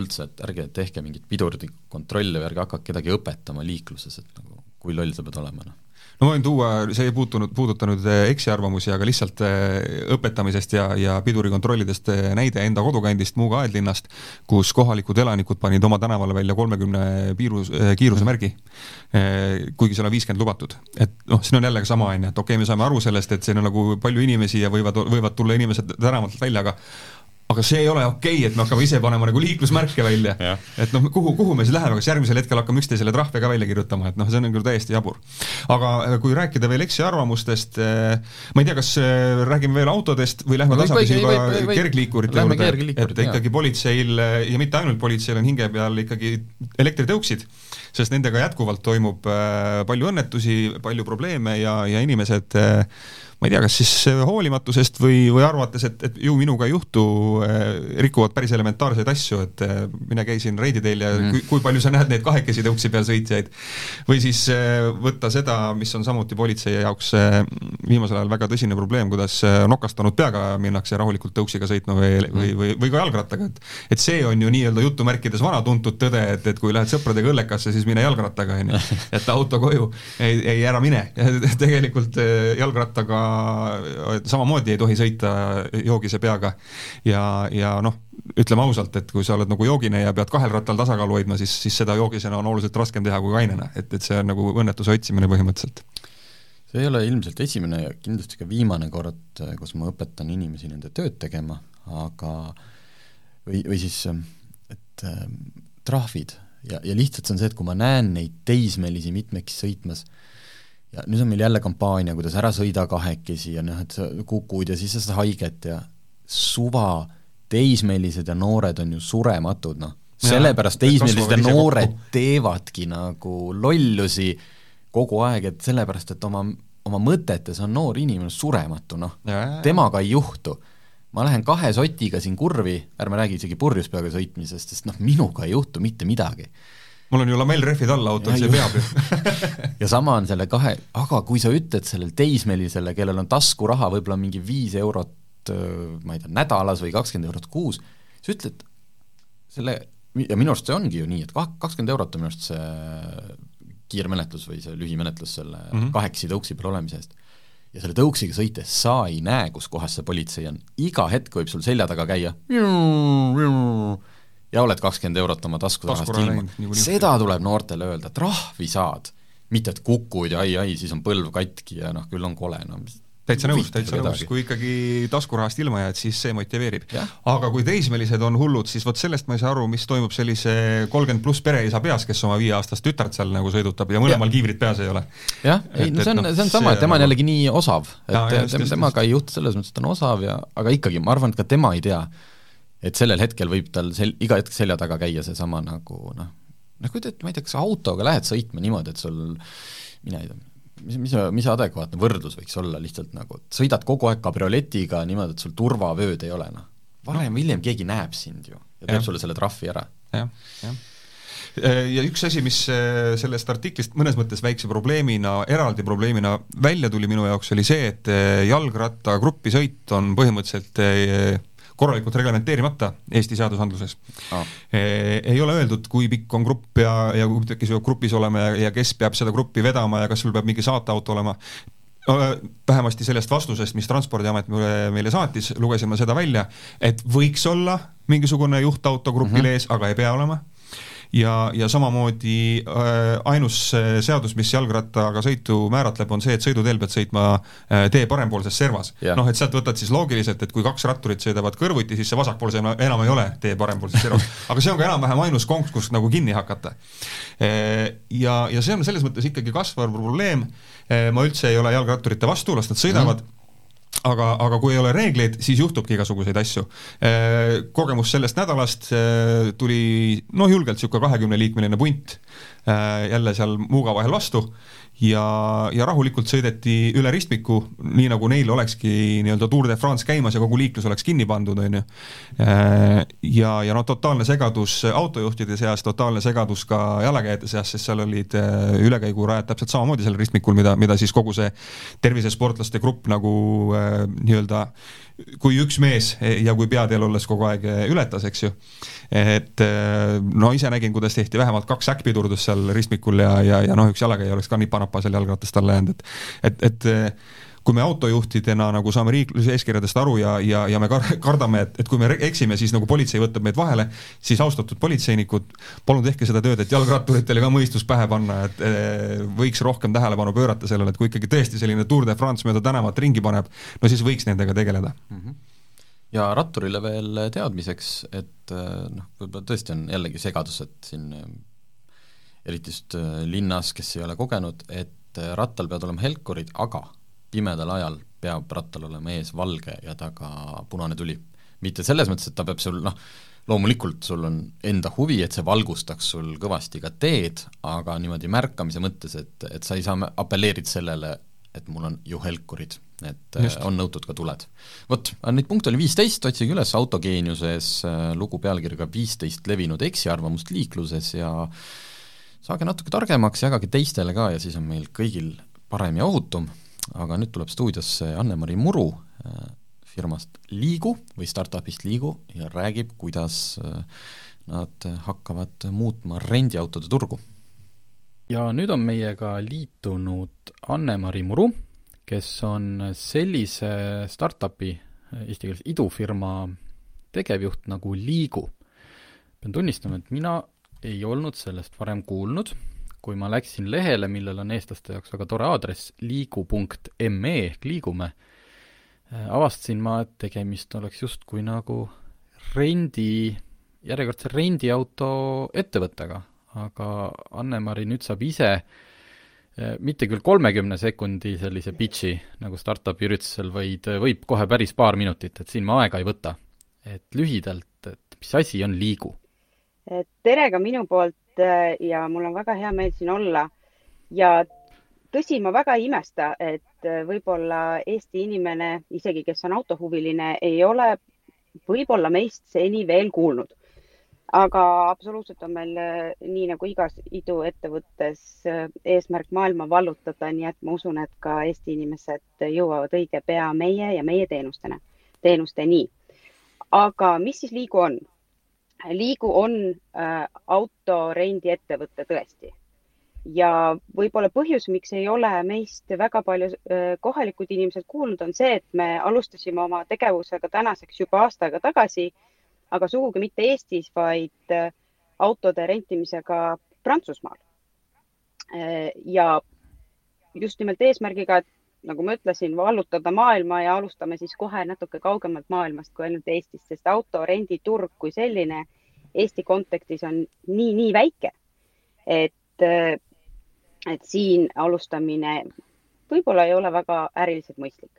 üldse, et ärge tehke mingit pidurikontrolli või ärge hakake kedagi õpetama liikluses, et nagu kui loll sa pead olema, noh no ma võin tuua, see ei puutunud, puudutanud eh, eksiarvamusi, aga lihtsalt eh, õpetamisest ja, ja pidurikontrollidest eh, näide enda kodukandist Muuga aedlinnast, kus kohalikud elanikud panid oma tänavale välja kolmekümne piirus, kiirusemärgi, kuigi seal on viiskümmend lubatud. et noh, siin on jällegi sama, on ju, et okei okay,, me saame aru sellest, et siin on nagu palju inimesi ja võivad, võivad tulla inimesed tänavalt välja, aga aga see ei ole okei okay,, et me hakkame ise panema nagu liiklusmärke välja. et noh, kuhu, kuhu me siis läheme, kas järgmisel hetkel hakkame üksteisele trahve ka välja kirjutama, et noh, see on nagu täiesti jabur. aga kui rääkida veel eksiarvamustest, äh, ma ei tea, kas äh, räägime veel autodest või lähme tasapisi juba kergliikurite juurde, et ikkagi politseil ja mitte ainult politseil on hinge peal ikkagi elektritõuksid, sest nendega jätkuvalt toimub palju õnnetusi, palju probleeme ja, ja inimesed äh, ma ei tea, kas siis hoolimatusest või, või arvates, et, et ju minuga ei juhtu, eh, rikuvad päris elementaarseid asju, et eh, mine käi siin Reidi teel ja mm. kui, kui palju sa näed neid kahekesi tõuksi peal sõitjaid. või siis võtta seda, mis on samuti politsei jaoks viimasel ajal väga tõsine probleem, kuidas nokastanud peaga minnakse rahulikult tõuksiga sõitma või, või, või, või ka jalgrattaga, et et see on ju nii-öelda jutumärkides vana tuntud tõde, et, et kui lähed sõpradega õllekasse, siis mine jalgrattaga, on ju, jäta auto koju, ei, ei ära mine tegelikult jalgrattaga samamoodi ei tohi sõita joogise peaga. ja, ja noh, ütleme ausalt, et kui sa oled nagu joogine ja pead kahel rattal tasakaalu hoidma, siis, siis seda joogisena on oluliselt raskem teha kui kainena, et, et see on nagu õnnetuse otsimine põhimõtteliselt. See ei ole ilmselt esimene ja kindlasti ka viimane kord, kus ma õpetan inimesi nende tööd tegema, aga või, või siis, et äh, trahvid. Ja, ja lihtsalt see on see, et kui ma näen neid teismelisi mitmekesi sõitmas, ja nüüd on meil jälle kampaania, kuidas ära sõida kahekesi ja noh, et sa kukud ja siis sa saad haiget ja suva, teismelised ja noored on ju surematud, noh. sellepärast teismelised ja noored teevadki nagu lollusi kogu aeg, et sellepärast, et oma, oma mõtetes on noor inimene surematu, noh. temaga ei juhtu. ma lähen kahe sotiga siin kurvi, ärme räägi isegi purjus peaga sõitmisest, sest noh, minuga ei juhtu mitte midagi mul on ju lamellrehvid all autol, see peab ju ja sama on selle kahe, aga kui sa ütled sellele teismelisele, kellel on taskuraha võib-olla mingi viis eurot ma ei tea, nädalas või kakskümmend eurot kuus, sa ütled selle, ja minu arust see ongi ju nii, et kah-, kakskümmend eurot on minu arust see kiirmenetlus või see lühimenetlus selle mm -hmm. kahekesi tõuksi peal olemise eest. ja selle tõuksiga sõites sa ei näe, kus kohas see politsei on, iga hetk võib sul selja taga käia ja oled kakskümmend eurot oma taskurahast ilma. seda tuleb noortele öelda, trahvi saad, mitte et kukud ja ai, ai, siis on põlv katki ja noh, küll on kole, no mis täitsa nõus, täitsa nõus, kui ikkagi taskurahast ilma jääd, siis see motiveerib. aga kui teismelised on hullud, siis vot sellest ma ei saa aru, mis toimub sellise kolmkümmend pluss pereisa peas, kes oma viieaastast tütart seal nagu sõidutab ja mõlemal ja. kiivrit peas ei ole. jah, ei no see on, see on sama, et tema on jällegi nii osav, et temaga ei juhtu selles mõttes, et ta on osav ja aga ikkagi, ma arvan, et ka tema ei tea et sellel hetkel võib tal sel-, iga hetk selja taga käia seesama nagu noh, noh kui tead, ma ei tea, kas sa autoga lähed sõitma niimoodi, et sul mina ei tea, mis, mis, mis adekvaatne võrdlus võiks olla lihtsalt nagu, et sõidad kogu aeg kabrioletiga niimoodi, et sul turvavööd ei ole, noh. varem või hiljem keegi näeb sind ju ja teeb sulle selle trahvi ära ja,. jah, jah ja üks asi, mis äh, sellest artiklist mõnes mõttes väikse probleemina, eraldi probleemina välja tuli minu jaoks, oli see, et äh, jalgrattagrupisõit on põhimõtteliselt äh, korralikult reglementeerimata Eesti seadusandluses. Ah.. ei ole öeldud, kui pikk on grupp ja, ja kes peab grupis olema ja, ja kes peab seda gruppi vedama ja kas sul peab mingi saateauto olema. Vähemasti sellest vastusest, mis Transpordiamet mulle, meile saatis, lugesime seda välja, et võiks olla mingisugune juhtauto grupil mm -hmm. ees, aga ei pea olema ja, ja samamoodi äh, ainus äh, seadus, mis jalgrattaga sõitu määratleb, on see, et sõiduteel pead sõitma äh, tee parempoolses servas noh, et sealt võtad siis loogiliselt, et kui kaks ratturit sõidavad kõrvuti, siis see vasakpoolse enam ei ole tee parempoolses servas. aga see on ka enam-vähem ainus konks, kus nagu kinni hakata. Ja, ja see on selles mõttes ikkagi kasvav probleem, ma üldse ei ole jalgratturite vastu, las nad sõidavad mm, aga, aga kui ei ole reegleid, siis juhtubki igasuguseid asju. Äh, kogemus sellest nädalast äh, tuli noh, julgelt niisugune kahekümneliikmeline punt äh, jälle seal Muuga vahel vastu ja, ja rahulikult sõideti üle ristmiku, nii nagu neil olekski nii-öelda Tour de France käimas ja kogu liiklus oleks kinni pandud, on ju. Ja, ja noh, totaalne segadus autojuhtide seas, totaalne segadus ka jalakäijate seas, sest seal olid ülekäigurajad täpselt samamoodi seal ristmikul, mida, mida siis kogu see tervisesportlaste grupp nagu nii-öelda kui üks mees ja kui peateel olles kogu aeg ületas, eks ju. et no ise nägin, kuidas tehti vähemalt kaks äkkpidurdust seal ristmikul ja, ja, ja noh, üks jalakäija oleks ka nipa-napa seal jalgratast alla jäänud, et et, et kui me autojuhtidena nagu saame liikluse eeskirjadest aru ja, ja, ja me kardame, et, et kui me eksime, siis nagu politsei võtab meid vahele, siis austatud politseinikud, palun tehke seda tööd, et jalgratturitele ka mõistus pähe panna, et e, võiks rohkem tähelepanu pöörata sellele, et kui ikkagi tõesti selline Tour de France mööda tänavat ringi paneb, no siis võiks nendega tegeleda mm. -hmm ja ratturile veel teadmiseks, et e, noh, võib-olla tõesti on jällegi segadus, et siin e, eriti just linnas, kes ei ole kogenud, et rattal peavad olema helkurid, aga pimedal ajal peab rattal olema ees valge ja taga punane tuli. mitte selles mõttes, et ta peab sul noh, loomulikult sul on enda huvi, et see valgustaks sul kõvasti ka teed, aga niimoodi märkamise mõttes, et, et sa ei saa apelleerida sellele, et mul on ju helkurid, et Just. on nõutud ka tuled. vot, neid punkte oli viisteist, otsige üles Autogeeniuses äh, lugu pealkirjaga viisteist levinud eksiarvamust liikluses ja saage natuke targemaks, jagage teistele ka ja siis on meil kõigil parem ja ohutum aga nüüd tuleb stuudiosse Anne-Mari Muru äh, firmast Liigu või startupist Liigu ja räägib, kuidas äh, nad hakkavad muutma rendiautode turgu. ja nüüd on meiega liitunud Anne-Mari Muru, kes on sellise startupi, eesti keeles idufirma tegevjuht nagu Liigu. pean tunnistama, et mina ei olnud sellest varem kuulnud kui ma läksin lehele, millel on eestlaste jaoks väga tore aadress, liigu.me ehk liigume, äh, avastasin ma, et tegemist oleks justkui nagu rendi, järjekordse rendiauto ettevõttega, aga Anne-Mari nüüd saab ise äh, mitte küll kolmekümne sekundi sellise pitch'i nagu startup'i üritusel, vaid äh, võib kohe päris paar minutit, et siin ma aega ei võta. et lühidalt, et mis asi on Liigu? tere ka minu poolt ja mul on väga hea meel siin olla. ja tõsi, ma väga ei imesta, et äh, võib-olla Eesti inimene, isegi kes on autohuviline, ei ole võib-olla meist seni veel kuulnud. aga absoluutselt on meil äh, nii nagu igas iduettevõttes eesmärk maailma vallutada, nii et ma usun, et ka Eesti inimesed jõuavad õige pea meie ja meie teenustena, teenusteni. aga mis siis Liigu on? Liigu on äh, autorendiettevõte tõesti. Ja võib-olla põhjus, miks ei ole meist väga palju äh, kohalikud inimesed kuulnud, on see, et me alustasime oma tegevusega tänaseks juba aasta aega tagasi, aga sugugi mitte Eestis, vaid äh, autode rentimisega Prantsusmaal. Ja just nimelt eesmärgiga, et nagu ma ütlesin, vallutada maailma ja alustame siis kohe natuke kaugemalt maailmast kui ainult Eestist, sest autorenditurg kui selline Eesti kontekstis on nii-nii väike, et, et siin alustamine võib-olla ei ole väga äriliselt mõistlik.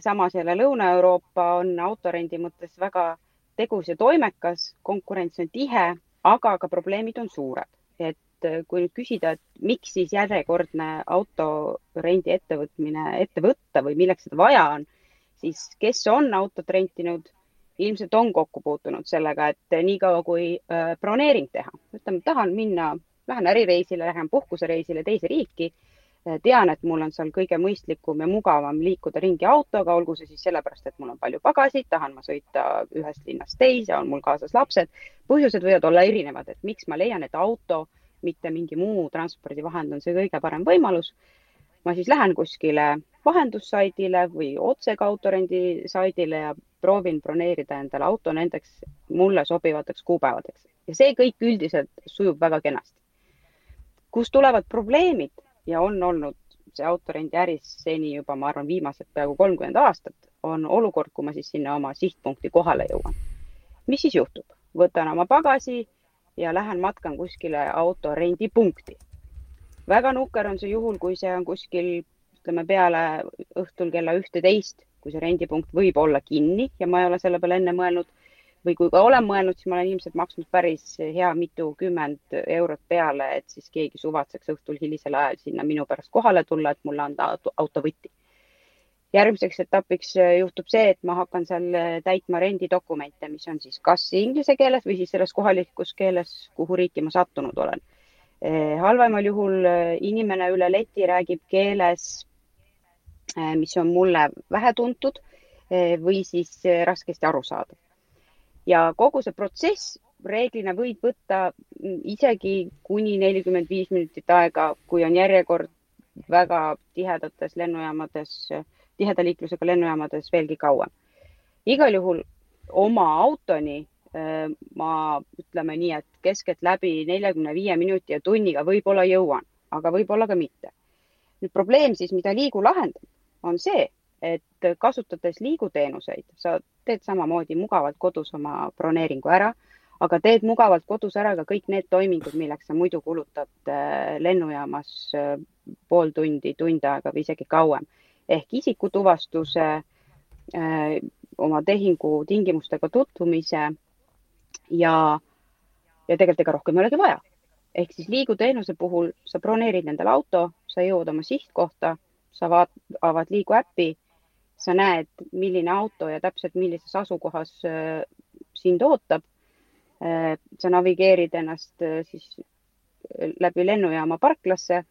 samas jälle Lõuna-Euroopa on autorendi mõttes väga tegus ja toimekas, konkurents on tihe, aga ka probleemid on suured, et et kui nüüd küsida, et miks siis järjekordne autorendi ettevõtmine ette võtta või milleks seda vaja on, siis kes on autot rentinud, ilmselt on kokku puutunud sellega, et niikaua kui äh, broneering teha, ütleme, tahan minna, lähen ärireisile, lähen puhkusereisile teise riiki tean, et mul on seal kõige mõistlikum ja mugavam liikuda ringi autoga, olgu see siis sellepärast, et mul on palju pagasit, tahan ma sõita ühest linnast teise, on mul kaasas lapsed. põhjused võivad olla erinevad, et miks ma leian, et auto, mitte mingi muu transpordivahend on see kõige parem võimalus. ma siis lähen kuskile vahendussaidile või otse ka autorendi saidile ja proovin broneerida endale auto nendeks mulle sobivateks kuupäevadeks ja see kõik üldiselt sujub väga kenasti. kust tulevad probleemid ja on olnud see autorendi äris seni juba, ma arvan, viimased peaaegu kolmkümmend aastat, on olukord, kui ma siis sinna oma sihtpunkti kohale jõuan. mis siis juhtub? võtan oma pagasi ja lähen matkan kuskile autorendipunkti. väga nukker on see juhul, kui see on kuskil, ütleme peale õhtul kella ühteteist, kui see rendipunkt võib olla kinni ja ma ei ole selle peale enne mõelnud või kui ka olen mõelnud, siis ma olen ilmselt maksnud päris hea mitukümmend eurot peale, et siis keegi suvatseks õhtul hilisel ajal sinna minu pärast kohale tulla, et mulle anda autovõti. Järgmiseks etapiks juhtub see, et ma hakkan seal täitma rendidokumente, mis on siis kas inglise keeles või siis selles kohalikus keeles, kuhu riiki ma sattunud olen. halvemal juhul inimene üle leti räägib keeles, mis on mulle vähetuntud või siis raskesti arusaadav ja kogu see protsess reeglina võib võtta isegi kuni nelikümmend viis minutit aega, kui on järjekord väga tihedates lennujaamades, tiheda liiklusega lennujaamades veelgi kauem. igal juhul oma autoni äh, ma ütleme nii, et keskeltläbi neljakümne viie minuti ja tunniga võib-olla jõuan, aga võib-olla ka mitte. nüüd probleem siis, mida Liigu lahendab, on see, et kasutades liiguteenuseid, sa teed samamoodi mugavalt kodus oma broneeringu ära, aga teed mugavalt kodus ära ka kõik need toimingud, milleks sa muidu kulutad äh, lennujaamas äh, pool tundi, tund aega või isegi kauem. Ehk isikutuvastuse, äh, oma tehingu tingimustega tutvumise ja, ja tegelikult ega rohkem ei olegi vaja. ehk siis liiguteenuse puhul sa broneerid endale auto, sa jõuad oma sihtkohta, sa vaat-, avad liigu äpi sa näed, milline auto ja täpselt millises asukohas äh, sind ootab. Äh, sa navigeerid ennast siis läbi lennujaama parklasse.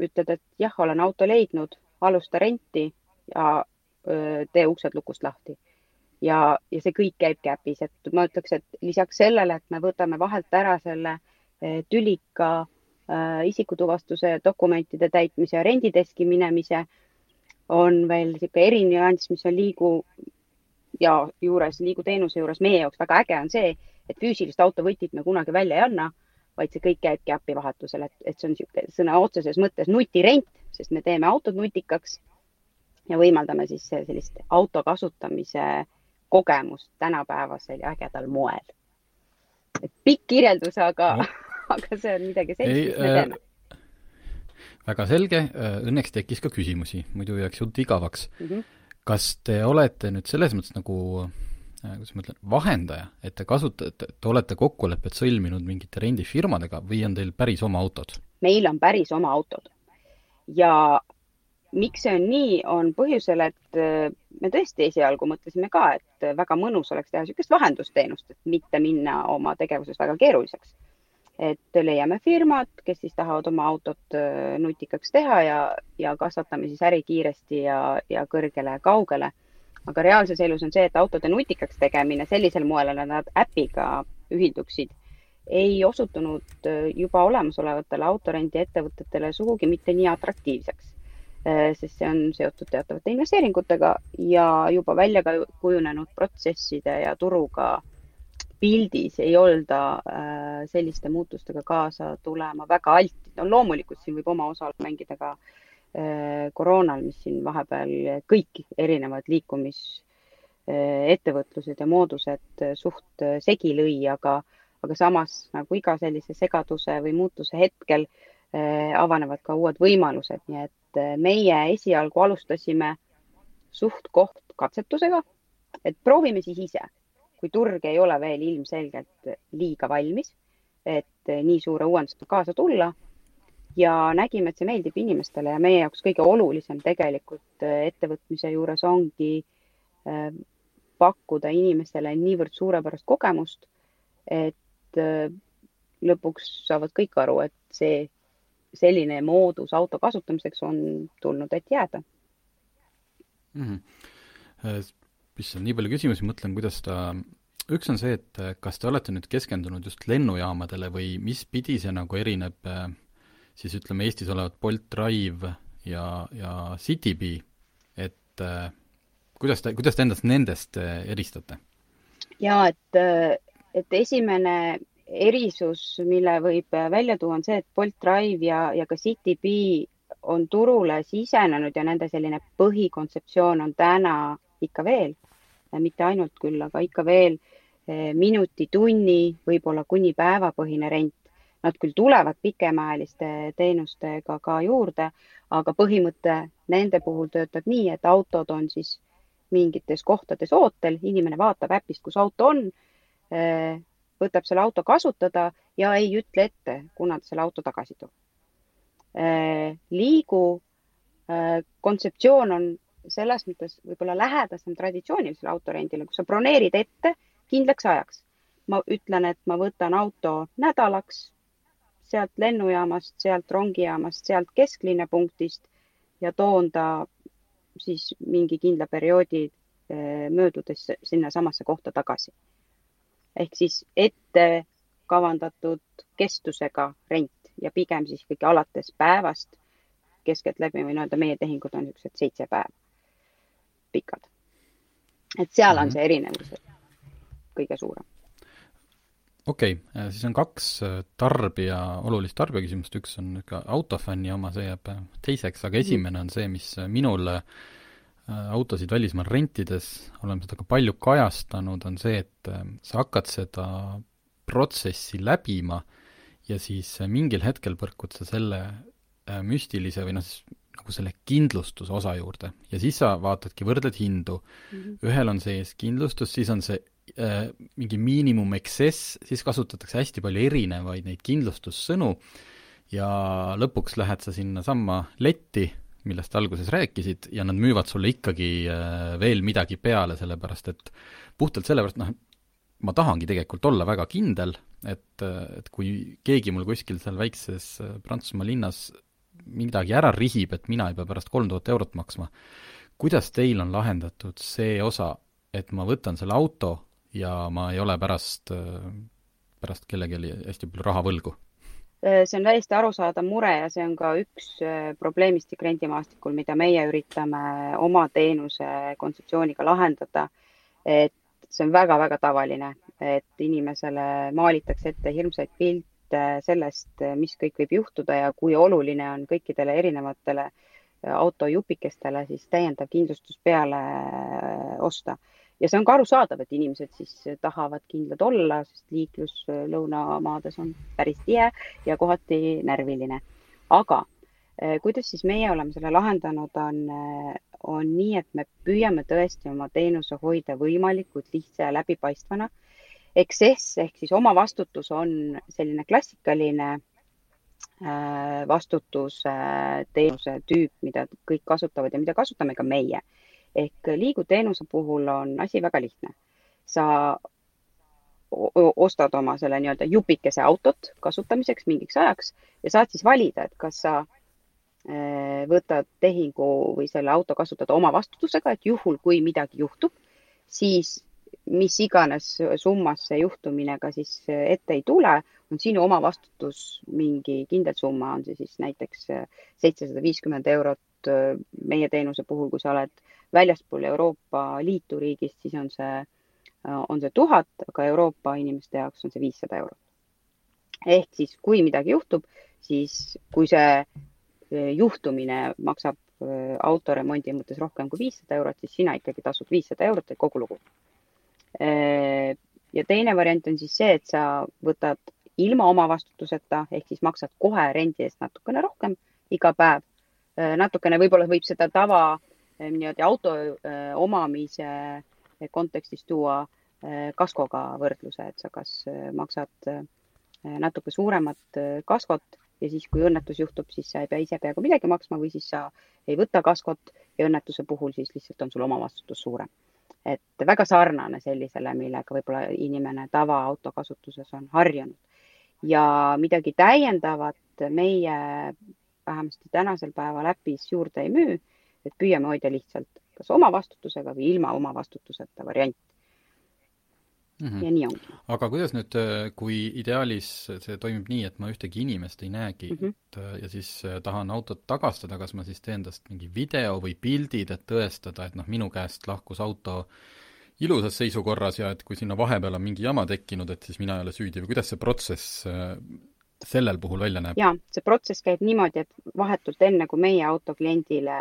ütled, et jah, olen auto leidnud, alusta renti ja tee uksed lukust lahti. ja, ja see kõik käibki äpis, et ma ütleks, et lisaks sellele, et me võtame vahelt ära selle tülika isikutuvastuse dokumentide täitmise ja rendideski minemise on veel niisugune erinüanss, mis on liigu ja juures, liiguteenuse juures meie jaoks väga äge on see, et füüsilist autovõtit me kunagi välja ei anna, vaid see kõik käibki äpi vahetusel, et, et see on niisugune sõna otseses mõttes nutirent, sest me teeme autod nutikaks ja võimaldame siis sellist auto kasutamise kogemust tänapäevasel ja ägedal moel. pikk kirjeldus, aga no., aga see on midagi sellist, mis me äh, teeme väga selge, äh, õnneks tekkis ka küsimusi, muidu jääks jutt igavaks mm. -hmm. kas te olete nüüd selles mõttes nagu äh, kuidas ma ütlen, vahendaja, et te kasutate, te olete kokkulepped sõlminud mingite rendifirmadega või on teil päris oma autod? meil on päris oma autod ja miks see on nii, on põhjusel, et äh, me tõesti esialgu mõtlesime ka, et väga mõnus oleks teha niisugust vahendusteenust, et mitte minna oma tegevuses väga keeruliseks et leiame firmad, kes siis tahavad oma autot äh, nutikaks teha ja, ja kasvatame siis äri kiiresti ja, ja kõrgele ja kaugele. aga reaalses elus on see, et autode nutikaks tegemine sellisel moel, et nad äpiga ühilduksid, ei osutunud äh, juba olemasolevatele autorendiettevõtetele sugugi mitte nii atraktiivseks. Äh, sest see on seotud teatavate investeeringutega ja juba välja kujunenud protsesside ja turuga pildis ei olda äh, selliste muutustega kaasa tulema väga altid. no loomulikult siin võib oma osa mängida ka koroonal, mis siin vahepeal kõik erinevad liikumisettevõtlused ja moodused suht segi lõi, aga, aga samas nagu iga sellise segaduse või muutuse hetkel avanevad ka uued võimalused, nii et meie esialgu alustasime suht-koht katsetusega, et proovime siis ise. Kui turg ei ole veel ilmselgelt liiga valmis, et nii suure uuendusega kaasa tulla. Ja nägime, et see meeldib inimestele ja meie jaoks kõige olulisem tegelikult ettevõtmise juures ongi pakkuda inimestele niivõrd suurepärast kogemust, et lõpuks saavad kõik aru, et see, selline moodus auto kasutamiseks on tulnud, et jääda mm. -hmm. issand, nii palju küsimusi, mõtlen, kuidas ta, üks on see, et kas te olete nüüd keskendunud just lennujaamadele või mis pidi see nagu erineb siis ütleme, Eestis olevat Bolt Drive ja, ja Citybee, et kuidas te, kuidas te endast nendest eristate? ja et, et esimene erisus, mille võib välja tuua, on see, et Bolt Drive ja, ja ka Citybee on turule sisenenud ja nende selline põhikontseptsioon on täna ikka veel, mitte ainult küll, aga ikka veel eh, minuti, tunni, võib-olla kuni päevapõhine rent. Nad küll tulevad pikemaajaliste teenustega ka juurde, aga põhimõte nende puhul töötab nii, et autod on siis mingites kohtades ootel, inimene vaatab äpist, kus auto on võtab selle auto kasutada ja ei ütle ette, kuna ta selle auto tagasi toob. Äh, liigu äh, kontseptsioon on selles mõttes võib-olla lähedasem traditsioonilisele autorendile, kus sa broneerid ette kindlaks ajaks. ma ütlen, et ma võtan auto nädalaks sealt lennujaamast, sealt rongijaamast, sealt kesklinna punktist ja toon ta siis mingi kindla perioodi äh, möödudes sinnasamasse kohta tagasi ehk siis ette kavandatud kestusega rent ja pigem siis ikkagi alates päevast keskeltläbi või nii-öelda meie tehingud on niisugused seitse päeva pikad. et seal on mhm. see erinevus kõige suurem. okei okay,, siis on kaks äh, tarbija, olulist tarbijaküsimust, üks on niisugune autofänni oma, see jääb äh, teiseks, aga mhm. esimene on see, mis minul Äh, autosid välismaal rentides, oleme seda ka palju kajastanud, on see, et äh, sa hakkad seda protsessi läbima ja siis äh, mingil hetkel põrkud sa selle müstilise või noh, siis nagu selle kindlustuse osa juurde ja siis sa vaatadki, võrdled hindu mm. -hmm. ühel on sees kindlustus, siis on see äh, mingi miinimum excess, siis kasutatakse hästi palju erinevaid neid kindlustussõnu ja lõpuks lähed sa sinnasamma letti millest alguses rääkisid, ja nad müüvad sulle ikkagi äh, veel midagi peale, sellepärast et puhtalt sellepärast, noh, ma tahangi tegelikult olla väga kindel, et, et kui keegi mul kuskil seal väikses äh, Prantsusmaa linnas midagi ära rihib, et mina ei pea pärast kolm tuhat eurot maksma, kuidas teil on lahendatud see osa, et ma võtan selle auto ja ma ei ole pärast, äh, pärast kellelegi hästi palju raha võlgu? Äh, see on täiesti arusaadav mure ja see on ka üks äh, probleemistik rendimaastikul, mida meie üritame oma teenuse kontseptsiooniga lahendada. et see on väga-väga tavaline, et inimesele maalitakse ette hirmsaid pilte sellest, mis kõik võib juhtuda ja kui oluline on kõikidele erinevatele autojupikestele siis täiendav kindlustus peale osta ja see on ka arusaadav, et inimesed siis tahavad kindlad olla, sest liiklus lõunamaades on päris tihe ja kohati närviline. aga eh, kuidas siis meie oleme selle lahendanud, on, eh, on nii, et me püüame tõesti oma teenuse hoida võimalikult lihtsa ja läbipaistvana. Excess ehk siis omavastutus on selline klassikaline vastutuse teenuse tüüp, mida kõik kasutavad ja mida kasutame ka meie ehk liiguteenuse puhul on asi väga lihtne. sa ostad oma selle nii-öelda jupikese autot kasutamiseks mingiks ajaks ja saad siis valida, et kas sa eh, võtad tehingu või selle auto kasutad oma vastutusega, et juhul, kui midagi juhtub, siis mis iganes summas see juhtumine ka siis ette ei tule, on sinu oma vastutus mingi kindel summa, on see siis näiteks seitsesada viiskümmend eurot meie teenuse puhul, kui sa oled väljaspool Euroopa Liitu riigist, siis on see, on see tuhat, aga Euroopa inimeste jaoks on see viissada eurot. ehk siis, kui midagi juhtub, siis kui see juhtumine maksab autoremondi mõttes rohkem kui viissada eurot, siis sina ikkagi tasud viissada eurot ja kogu lugu. ja teine variant on siis see, et sa võtad ilma omavastutuseta ehk siis maksad kohe rendi eest natukene rohkem iga päev. Natukene võib-olla võib seda tava Ehm, nii-öelda auto omamise kontekstis tuua kaskoga võrdluse, et sa kas maksad natuke suuremat kaskot ja siis, kui õnnetus juhtub, siis sa ei pea ise peaaegu midagi maksma või siis sa ei võta kaskot ja õnnetuse puhul siis lihtsalt on sul omavastutus suurem. et väga sarnane sellisele, millega võib-olla inimene tavaauto kasutuses on harjunud. ja midagi täiendavat meie vähemasti tänasel päeval äpis juurde ei müü, et püüame hoida lihtsalt kas omavastutusega või ilma omavastutuseta variant mm. -hmm. ja nii ongi. aga kuidas nüüd, äh, kui ideaalis see toimib nii, et ma ühtegi inimest ei näegi mm, -hmm. et ja siis äh, tahan autot tagastada, kas ma siis teen tast mingi video või pildid, et tõestada, et noh, minu käest lahkus auto ilusas seisukorras ja et kui sinna vahepeal on mingi jama tekkinud, et siis mina ei ole süüdi või kuidas see protsess äh, sellel puhul välja näeb? jaa, see protsess käib niimoodi, et vahetult enne, kui meie auto kliendile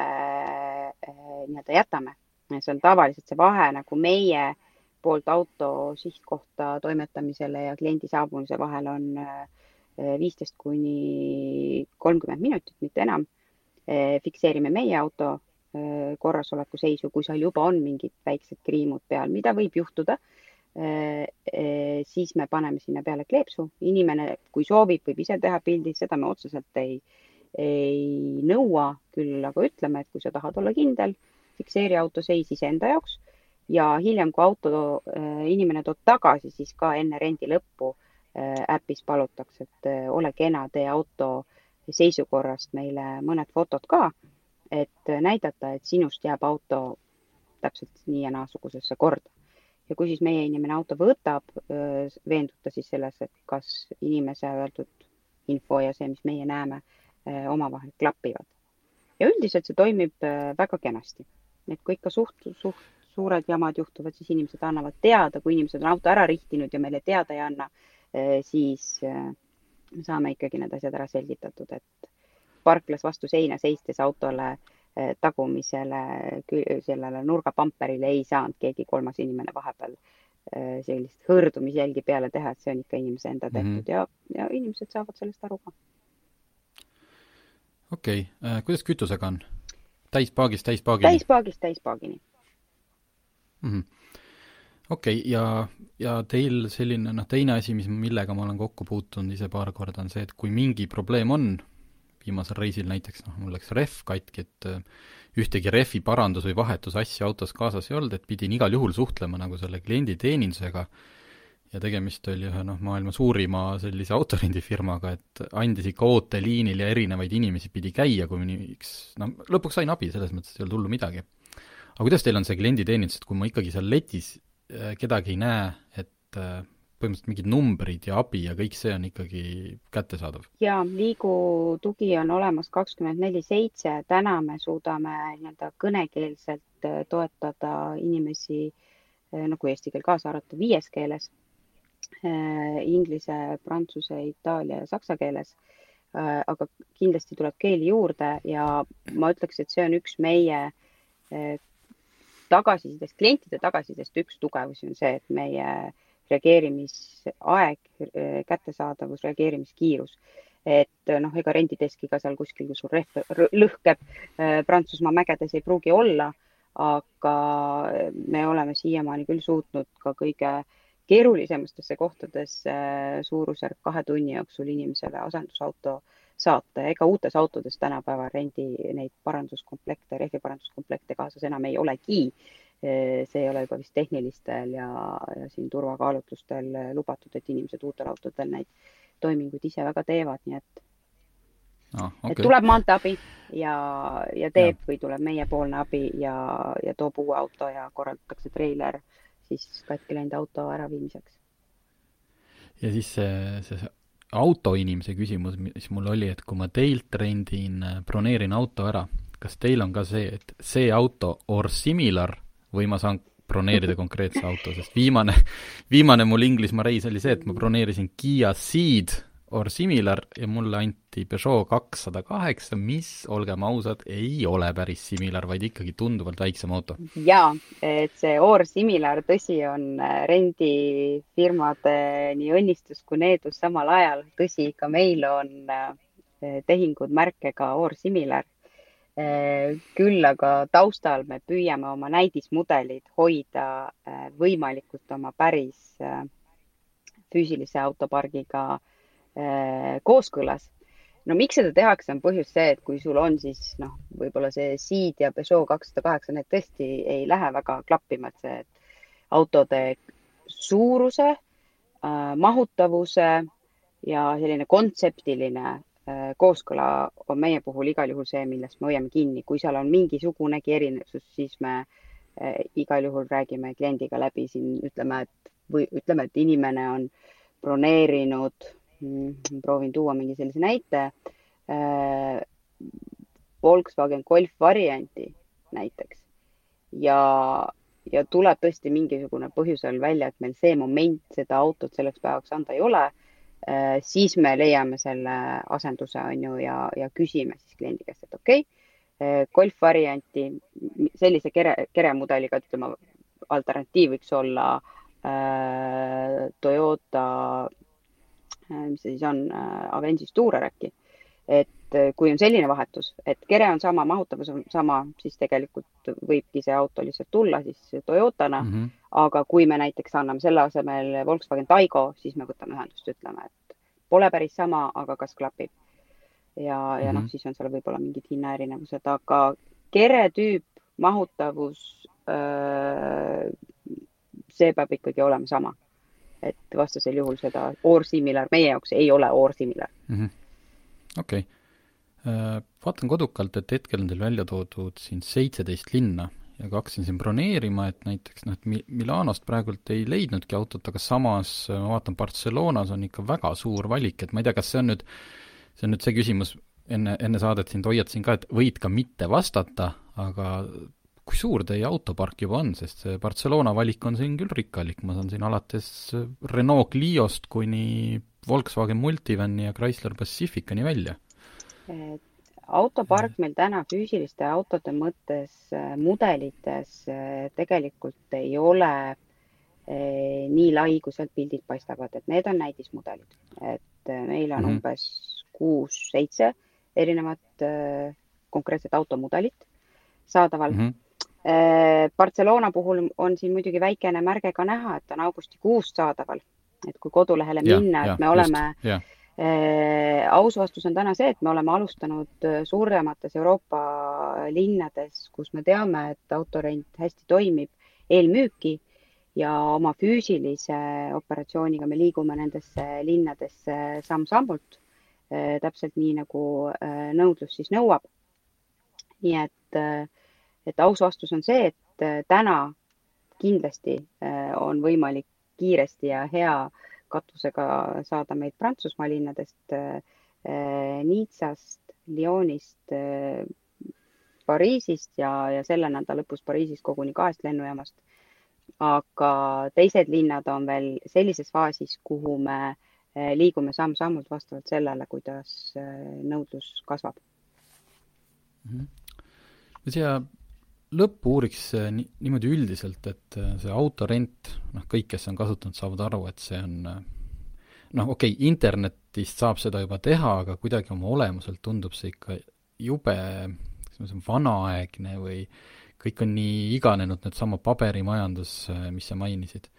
nii-öelda jätame, see on tavaliselt see vahe nagu meie äh, poolt auto sihtkohta toimetamisele ja kliendi saabumise vahel on äh, viisteist kuni kolmkümmend minutit, mitte enam. Äh, fikseerime meie auto äh, korrasoleku seisu, kui seal juba on mingid väiksed kriimud peal, mida võib juhtuda, siis me paneme sinna peale kleepsu. inimene, kui soovib, võib ise teha pildi, seda me otseselt ei, ei nõua, küll aga ütleme, et kui sa tahad olla kindel, fikseeri auto seis iseenda jaoks ja hiljem, kui auto äh, inimene toob tagasi, siis ka enne rendi lõppu äh, äpis palutakse, et äh, ole kena, tee auto seisukorrast meile mõned fotod ka, et näidata, et sinust jääb auto täpselt nii ja naasugusesse korda. Ja kui siis meie inimene auto võtab, veendub ta siis selles, et kas inimese öeldud info ja see, mis meie näeme, omavahel klapivad. ja üldiselt see toimib väga kenasti, et kui ikka suht, suht suured jamad juhtuvad, siis inimesed annavad teada, kui inimesed on auto ära rihtinud ja meile teada ei anna, siis me saame ikkagi need asjad ära selgitatud, et parklas vastu seina seistes autole eh, tagumisele, sellele nurgapamperile ei saanud keegi kolmas inimene vahepeal sellist hõõrdumisjälgi peale teha, et see on ikka inimese enda mhm. tehtud mm -hmm. ja, ja inimesed saavad sellest aru ka. okei okay., kuidas kütusega on? täispaagist täispaagini? täispaagist täispaagini mm -hmm. okei okay,, ja, ja teil selline noh, teine asi, mis, millega ma olen kokku puutunud ise paar korda, on see, et kui mingi probleem on, viimasel reisil näiteks noh, mul läks rehv katki, et äh, ühtegi rehvi parandus- või vahetusasja autos kaasas ei olnud, et pidin igal juhul suhtlema nagu selle klienditeenindusega ja tegemist oli ühe noh, maailma suurima sellise autorendifirmaga, et andis ikka ooteliinil ja erinevaid inimesi pidi käia, kuniks noh, lõpuks sain abi, selles mõttes ei olnud hullu midagi. Aga kuidas teil on see klienditeenindus, et kui ma ikkagi seal letis äh, kedagi ei näe, et äh, põhimõtteliselt mingid numbrid ja abi ja kõik see on ikkagi kättesaadav? jaa, Liigu tugi on olemas kakskümmend neli seitse, täna me suudame nii-öelda kõnekeelselt äh, toetada inimesi nagu eesti keel kaasa arvatud viies keeles, inglise, prantsuse, itaalia ja saksa keeles. aga kindlasti tuleb keeli juurde ja ma ütleks, et see on üks meie tagasisidest, klientide tagasisidest üks tugevusi on see, et meie reageerimisaeg, kättesaadavus, reageerimiskiirus. et noh, ega renditeskiga seal kuskil, kus sul rehv lõhkeb Prantsusmaa mägedes ei pruugi olla, aga me oleme siiamaani küll suutnud ka kõige keerulisematesse kohtadesse suurusjärk kahe tunni jooksul inimesele asendusauto saata ja ega uutes autodes tänapäeval rendi neid paranduskomplekte, rehviparanduskomplekte kaasas enam ei olegi. See ei ole juba vist tehnilistel ja, ja siin turvakaalutlustel lubatud, et inimesed uutel autodel neid toiminguid ise väga teevad, nii et ah,. Okay. et tuleb maanteeabi ja, ja teeb ja. või tuleb meiepoolne abi ja, ja toob uue auto ja korraldatakse treiler siis katki läinud auto äraviimiseks. ja siis see, see autoinimese küsimus, mis mul oli, et kui ma teilt rendin, äh, broneerin auto ära, kas teil on ka see, et see auto or similar või ma saan broneerida konkreetse auto, sest viimane, viimane mul Inglismaa reis oli see, et ma broneerisin Kiia Ceed or similar ja mulle anti Peugeot kakssada kaheksa, mis, olgem ausad, ei ole päris similar, vaid ikkagi tunduvalt väiksem auto. jaa, et see or similar, tõsi, on äh, rendifirmade nii õnnistus kui needus samal ajal. tõsi, ka meil on äh, tehingud märkega or similar. Äh, küll aga taustal me püüame oma näidismudelid hoida võimalikult oma päris füüsilise autopargiga kooskõlas. no miks seda tehakse, on põhjus see, et kui sul on siis noh, võib-olla see Ceed ja Peugeot kakssada kaheksa, need tõesti ei lähe väga klappima, et see autode suuruse äh,, mahutavuse ja selline kontseptiline äh, kooskõla on meie puhul igal juhul see, millest me hoiame kinni. kui seal on mingisugunegi erinevus, siis me äh, igal juhul räägime kliendiga läbi siin, ütleme, et või ütleme, et inimene on broneerinud, mm, proovin tuua mingi sellise näite äh,, Volkswagen Golf varianti näiteks ja ja tuleb tõesti mingisugune põhjusel välja, et meil see moment seda autot selleks päevaks anda ei ole, äh, siis me leiame selle asenduse, on ju, ja, ja küsime siis kliendi käest, et okei okay,, äh, golf varianti sellise kere, keremudeliga, ütleme, alternatiiv võiks olla äh, Toyota äh,, mis see siis on äh,, Avensis Tourer äkki, et et eh, kui on selline vahetus, et kere on sama, mahutavus on sama, siis tegelikult võibki see auto lihtsalt tulla siis Toyotana mm. -hmm. aga kui me näiteks anname selle asemel Volkswagen Taigo, siis me võtame ühendust, ütleme, et pole päris sama, aga kas klapib. ja, ja mm -hmm. noh, mhm. siis on seal võib-olla mingid hinnaerinevused, aga kere tüüp, mahutavus, see peab ikkagi olema sama. et vastasel juhul seda or similar meie jaoks ei ole or similar mm. -hmm. okei okay Äh, vaatan kodukalt, et hetkel on teil välja toodud siin seitseteist linna ja kui hakkasin siin broneerima, et näiteks noh, et Mi-, Milanost praegult ei leidnudki autot, aga samas äh, ma vaatan, Barcelonas on ikka väga suur valik, et ma ei tea, kas see on nüüd, see on nüüd see küsimus, enne, enne saadet sind hoiatasin ka, et võid ka mitte vastata, aga kui suur teie autopark juba on, sest see Barcelona valik on siin küll rikkalik, ma saan siin alates Renault Cliost kuni Volkswagen Multivani ja Chrysler Pacificani välja autopark meil täna füüsiliste autode mõttes äh, mudelites äh, tegelikult ei ole äh, nii lai, kui sealt pildid paistavad, et need on näidismudelid, et meil on mm -hmm. umbes kuus-seitse erinevat konkreetset automudelit saadaval mm. -hmm. Barcelona puhul on siin muidugi väikene märge ka näha, et on augustikuust saadaval, et kui kodulehele minna, et me oleme just, Äh, aus vastus on täna see, et me oleme alustanud äh, suuremates Euroopa linnades, kus me teame, et autorent hästi toimib, eelmüüki ja oma füüsilise operatsiooniga me liigume nendesse linnadesse samm-sammult, äh, täpselt nii, nagu nõudlus siis nõuab. nii et, et aus vastus on see, et täna kindlasti on võimalik kiiresti ja hea katusega saada meid Prantsusmaa linnadest, äh, Niitsast, Lyonist, äh, Pariisist ja, ja selle nädala lõpus Pariisist koguni kahest lennujaamast. aga teised linnad on veel sellises faasis, kuhu me äh, liigume samm-sammult vastavalt sellele, kuidas nõudlus kasvab mm. -hmm. siia lõppu uuriks ni-, niimoodi üldiselt, et äh, see autorent, noh, kõik, kes on kasutanud, saavad aru, et see on äh, noh, okei okay,, internetist saab seda juba teha, aga kuidagi oma olemuselt tundub see ikka jube, kuidas ma ütlen, vanaaegne või kõik on nii iganenud, needsama paberimajandus, äh, mis sa mainisid.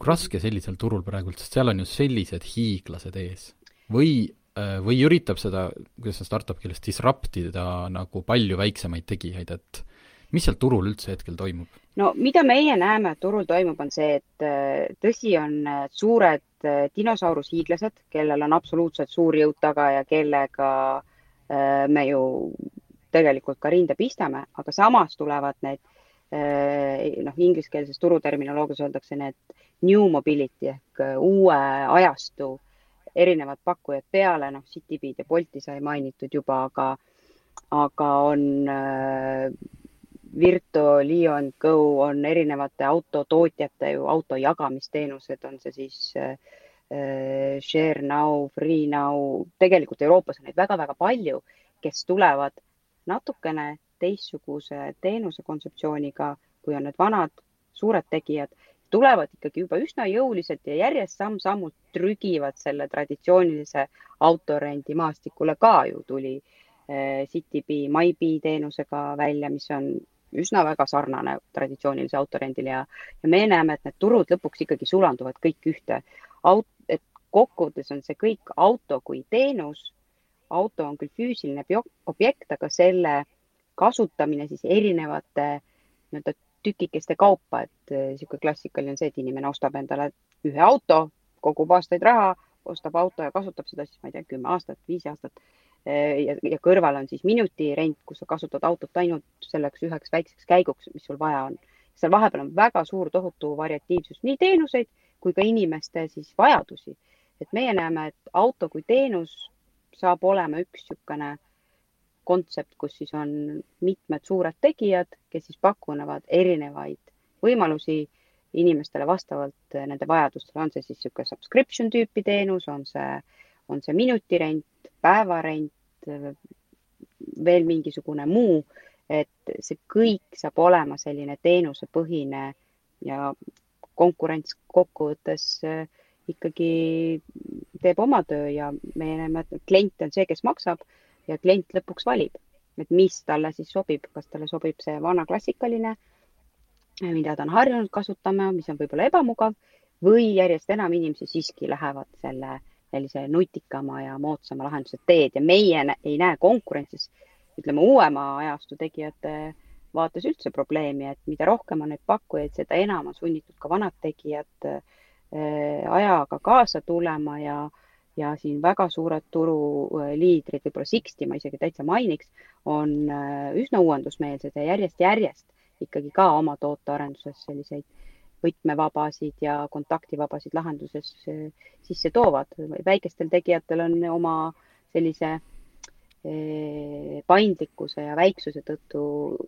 kui raske sellisel turul praegult, sest seal on ju sellised hiiglased ees. või, või üritab seda, kuidas see startup keeles, disrupt ida nagu palju väiksemaid tegijaid, et mis seal turul üldse hetkel toimub? no mida meie näeme, et turul toimub, on see, et äh, tõsi on äh, suured äh, dinosaurushiiglased, kellel on absoluutselt suur jõud taga ja kellega me ju tegelikult ka rinde pistame, aga samas tulevad need noh, ingliskeelses turuterminoloogias öeldakse need new mobility ehk uue ajastu erinevad pakkujad peale, noh, Citybeat ja Bolti sai mainitud juba, aga, aga on Virto, Leon, Go on erinevate autotootjate ju auto jagamisteenused, on see siis äh, äh, Share Now, Free Now, tegelikult Euroopas on neid väga-väga palju, kes tulevad natukene teistsuguse teenuse kontseptsiooniga, kui on need vanad suured tegijad, tulevad ikkagi juba üsna jõuliselt ja järjest samm-sammult trügivad selle traditsioonilise autorendi maastikule ka ju tuli äh, Citybee, MyBee teenusega välja, mis on üsna väga sarnane traditsioonilise autorendile ja, ja me näeme, et need turud lõpuks ikkagi sulanduvad kõik ühte. et kokkuvõttes on see kõik auto kui teenus. auto on küll füüsiline objekt, aga selle kasutamine siis erinevate nii-öelda tükikeste kaupa, et niisugune klassikaline on see, et inimene ostab endale ühe auto, kogub aastaid raha, ostab auto ja kasutab seda siis, ma ei tea, kümme aastat, viis aastat. Ja, ja kõrval on siis minutirent, kus sa kasutad autot ainult selleks üheks väikseks käiguks, mis sul vaja on. seal vahepeal on väga suur tohutu variatiivsus, nii teenuseid kui ka inimeste siis vajadusi. et meie näeme, et auto kui teenus saab olema üks niisugune kontsept, kus siis on mitmed suured tegijad, kes siis pakuvad erinevaid võimalusi inimestele vastavalt nende vajadustele, on see siis niisugune subscription tüüpi teenus, on see, on see minutirent, päevarent, veel mingisugune muu, et see kõik saab olema selline teenusepõhine ja konkurents kokkuvõttes äh, ikkagi teeb oma töö ja me näeme, et klient on see, kes maksab ja klient lõpuks valib, et mis talle siis sobib, kas talle sobib see vana klassikaline, mida ta on harjunud kasutama, mis on võib-olla ebamugav või järjest enam inimesi siiski lähevad selle sellise nutikama ja moodsama lahenduse teed ja meie ei näe konkurentsis, ütleme uuema ajastu tegijate vaates üldse probleemi, et mida rohkem on neid pakkujaid, seda enam on sunnitud ka vanad tegijad äh, ajaga kaasa tulema ja, ja siin väga suured turuliidrid, võib-olla Sixty ma isegi täitsa mainiks, on äh, üsna uuendusmeelsed ja järjest-järjest ikkagi ka oma tootearenduses selliseid võtmevabasid ja kontaktivabasid lahenduses sisse toovad. väikestel tegijatel on oma sellise Eh, paindlikkuse ja väiksuse tõttu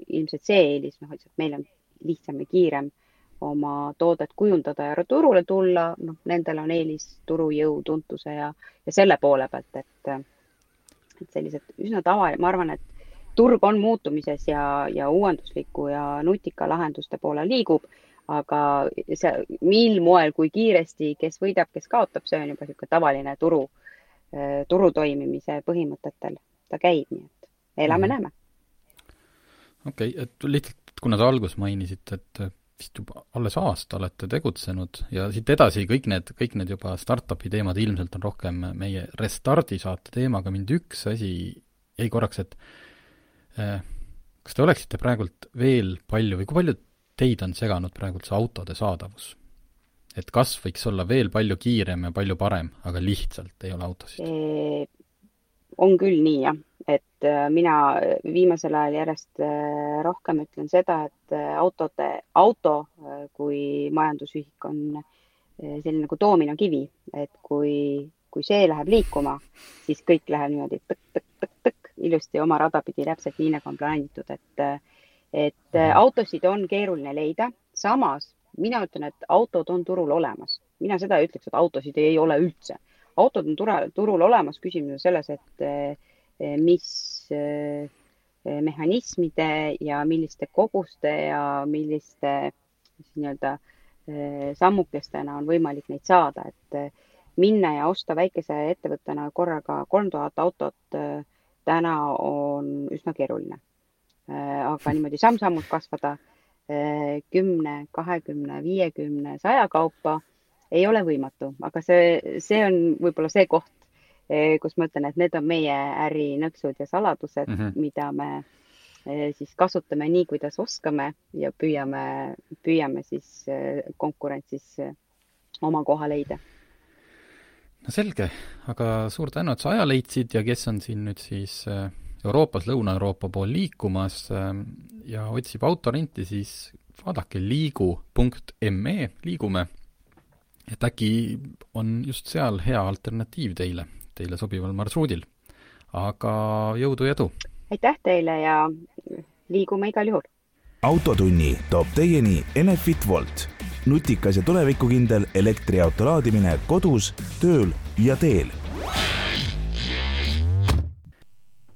ilmselt see eelis, noh, et meil on lihtsam ja kiirem oma toodet kujundada ja turule tulla, noh, nendel on eelis turujõu, tuntuse ja, ja selle poole pealt, et, et sellised üsna tava, ma arvan, et turg on muutumises ja, ja uuendusliku ja nutika lahenduste poole liigub, aga see, mil moel, kui kiiresti, kes võidab, kes kaotab, see on juba niisugune tavaline turu, turu toimimise põhimõtetel. Ta käib, nii et elame-näeme mm -hmm.. okei okay,, et lihtsalt, kuna te alguses mainisite, et vist juba alles aasta olete tegutsenud ja siit edasi kõik need, kõik need juba startup'i teemad ilmselt on rohkem meie Restardi saate teema, aga mind üks asi jäi korraks, et eh, kas te oleksite praegult veel palju või kui palju teid on seganud praegult see autode saadavus? et kas võiks olla veel palju kiirem ja palju parem, aga lihtsalt ei ole autosid? on küll nii jah, et äh, mina viimasel ajal järjest äh, rohkem ütlen seda, et äh, autode, auto kui majandusühik on selline nagu doominokivi, et kui, kui see läheb liikuma, siis kõik läheb niimoodi tõkk-tõkk-tõkk-tõkk ilusti oma rada pidi, täpselt nii nagu on plaanitud, et, et mhm. autosid on keeruline leida. samas mina ütlen, et autod on turul olemas, mina seda ei ütleks, et autosid ei ole üldse autod on turul, turul olemas, küsimus on selles, et eh, mis eh, mehhanismide ja milliste koguste ja milliste nii-öelda eh, sammukestena on võimalik neid saada, et minna ja osta väikese ettevõttena korraga kolm tuhat autot täna on üsna keeruline. Aga niimoodi samm-sammult kasvada kümne, kahekümne, viiekümne, saja kaupa ei ole võimatu, aga see, see on võib-olla see koht, eh, kus ma ütlen, et need on meie äri nõksud ja saladused mm, -hmm. mida me siis kasutame nii, kuidas oskame ja püüame, püüame siis konkurentsis oma koha leida. no selge, aga suur tänu, et sa aja leidsid ja kes on siin nüüd siis Euroopas, Lõuna-Euroopa pool liikumas ja otsib autorenti, siis vaadake liigu.me, liigume et äkki on just seal hea alternatiiv teile, teile sobival marsruudil. aga jõudu ja edu! aitäh teile ja liigume igal juhul! autotunni toob teieni Enefit Volt, nutikas ja tulevikukindel elektriauto laadimine kodus, tööl ja teel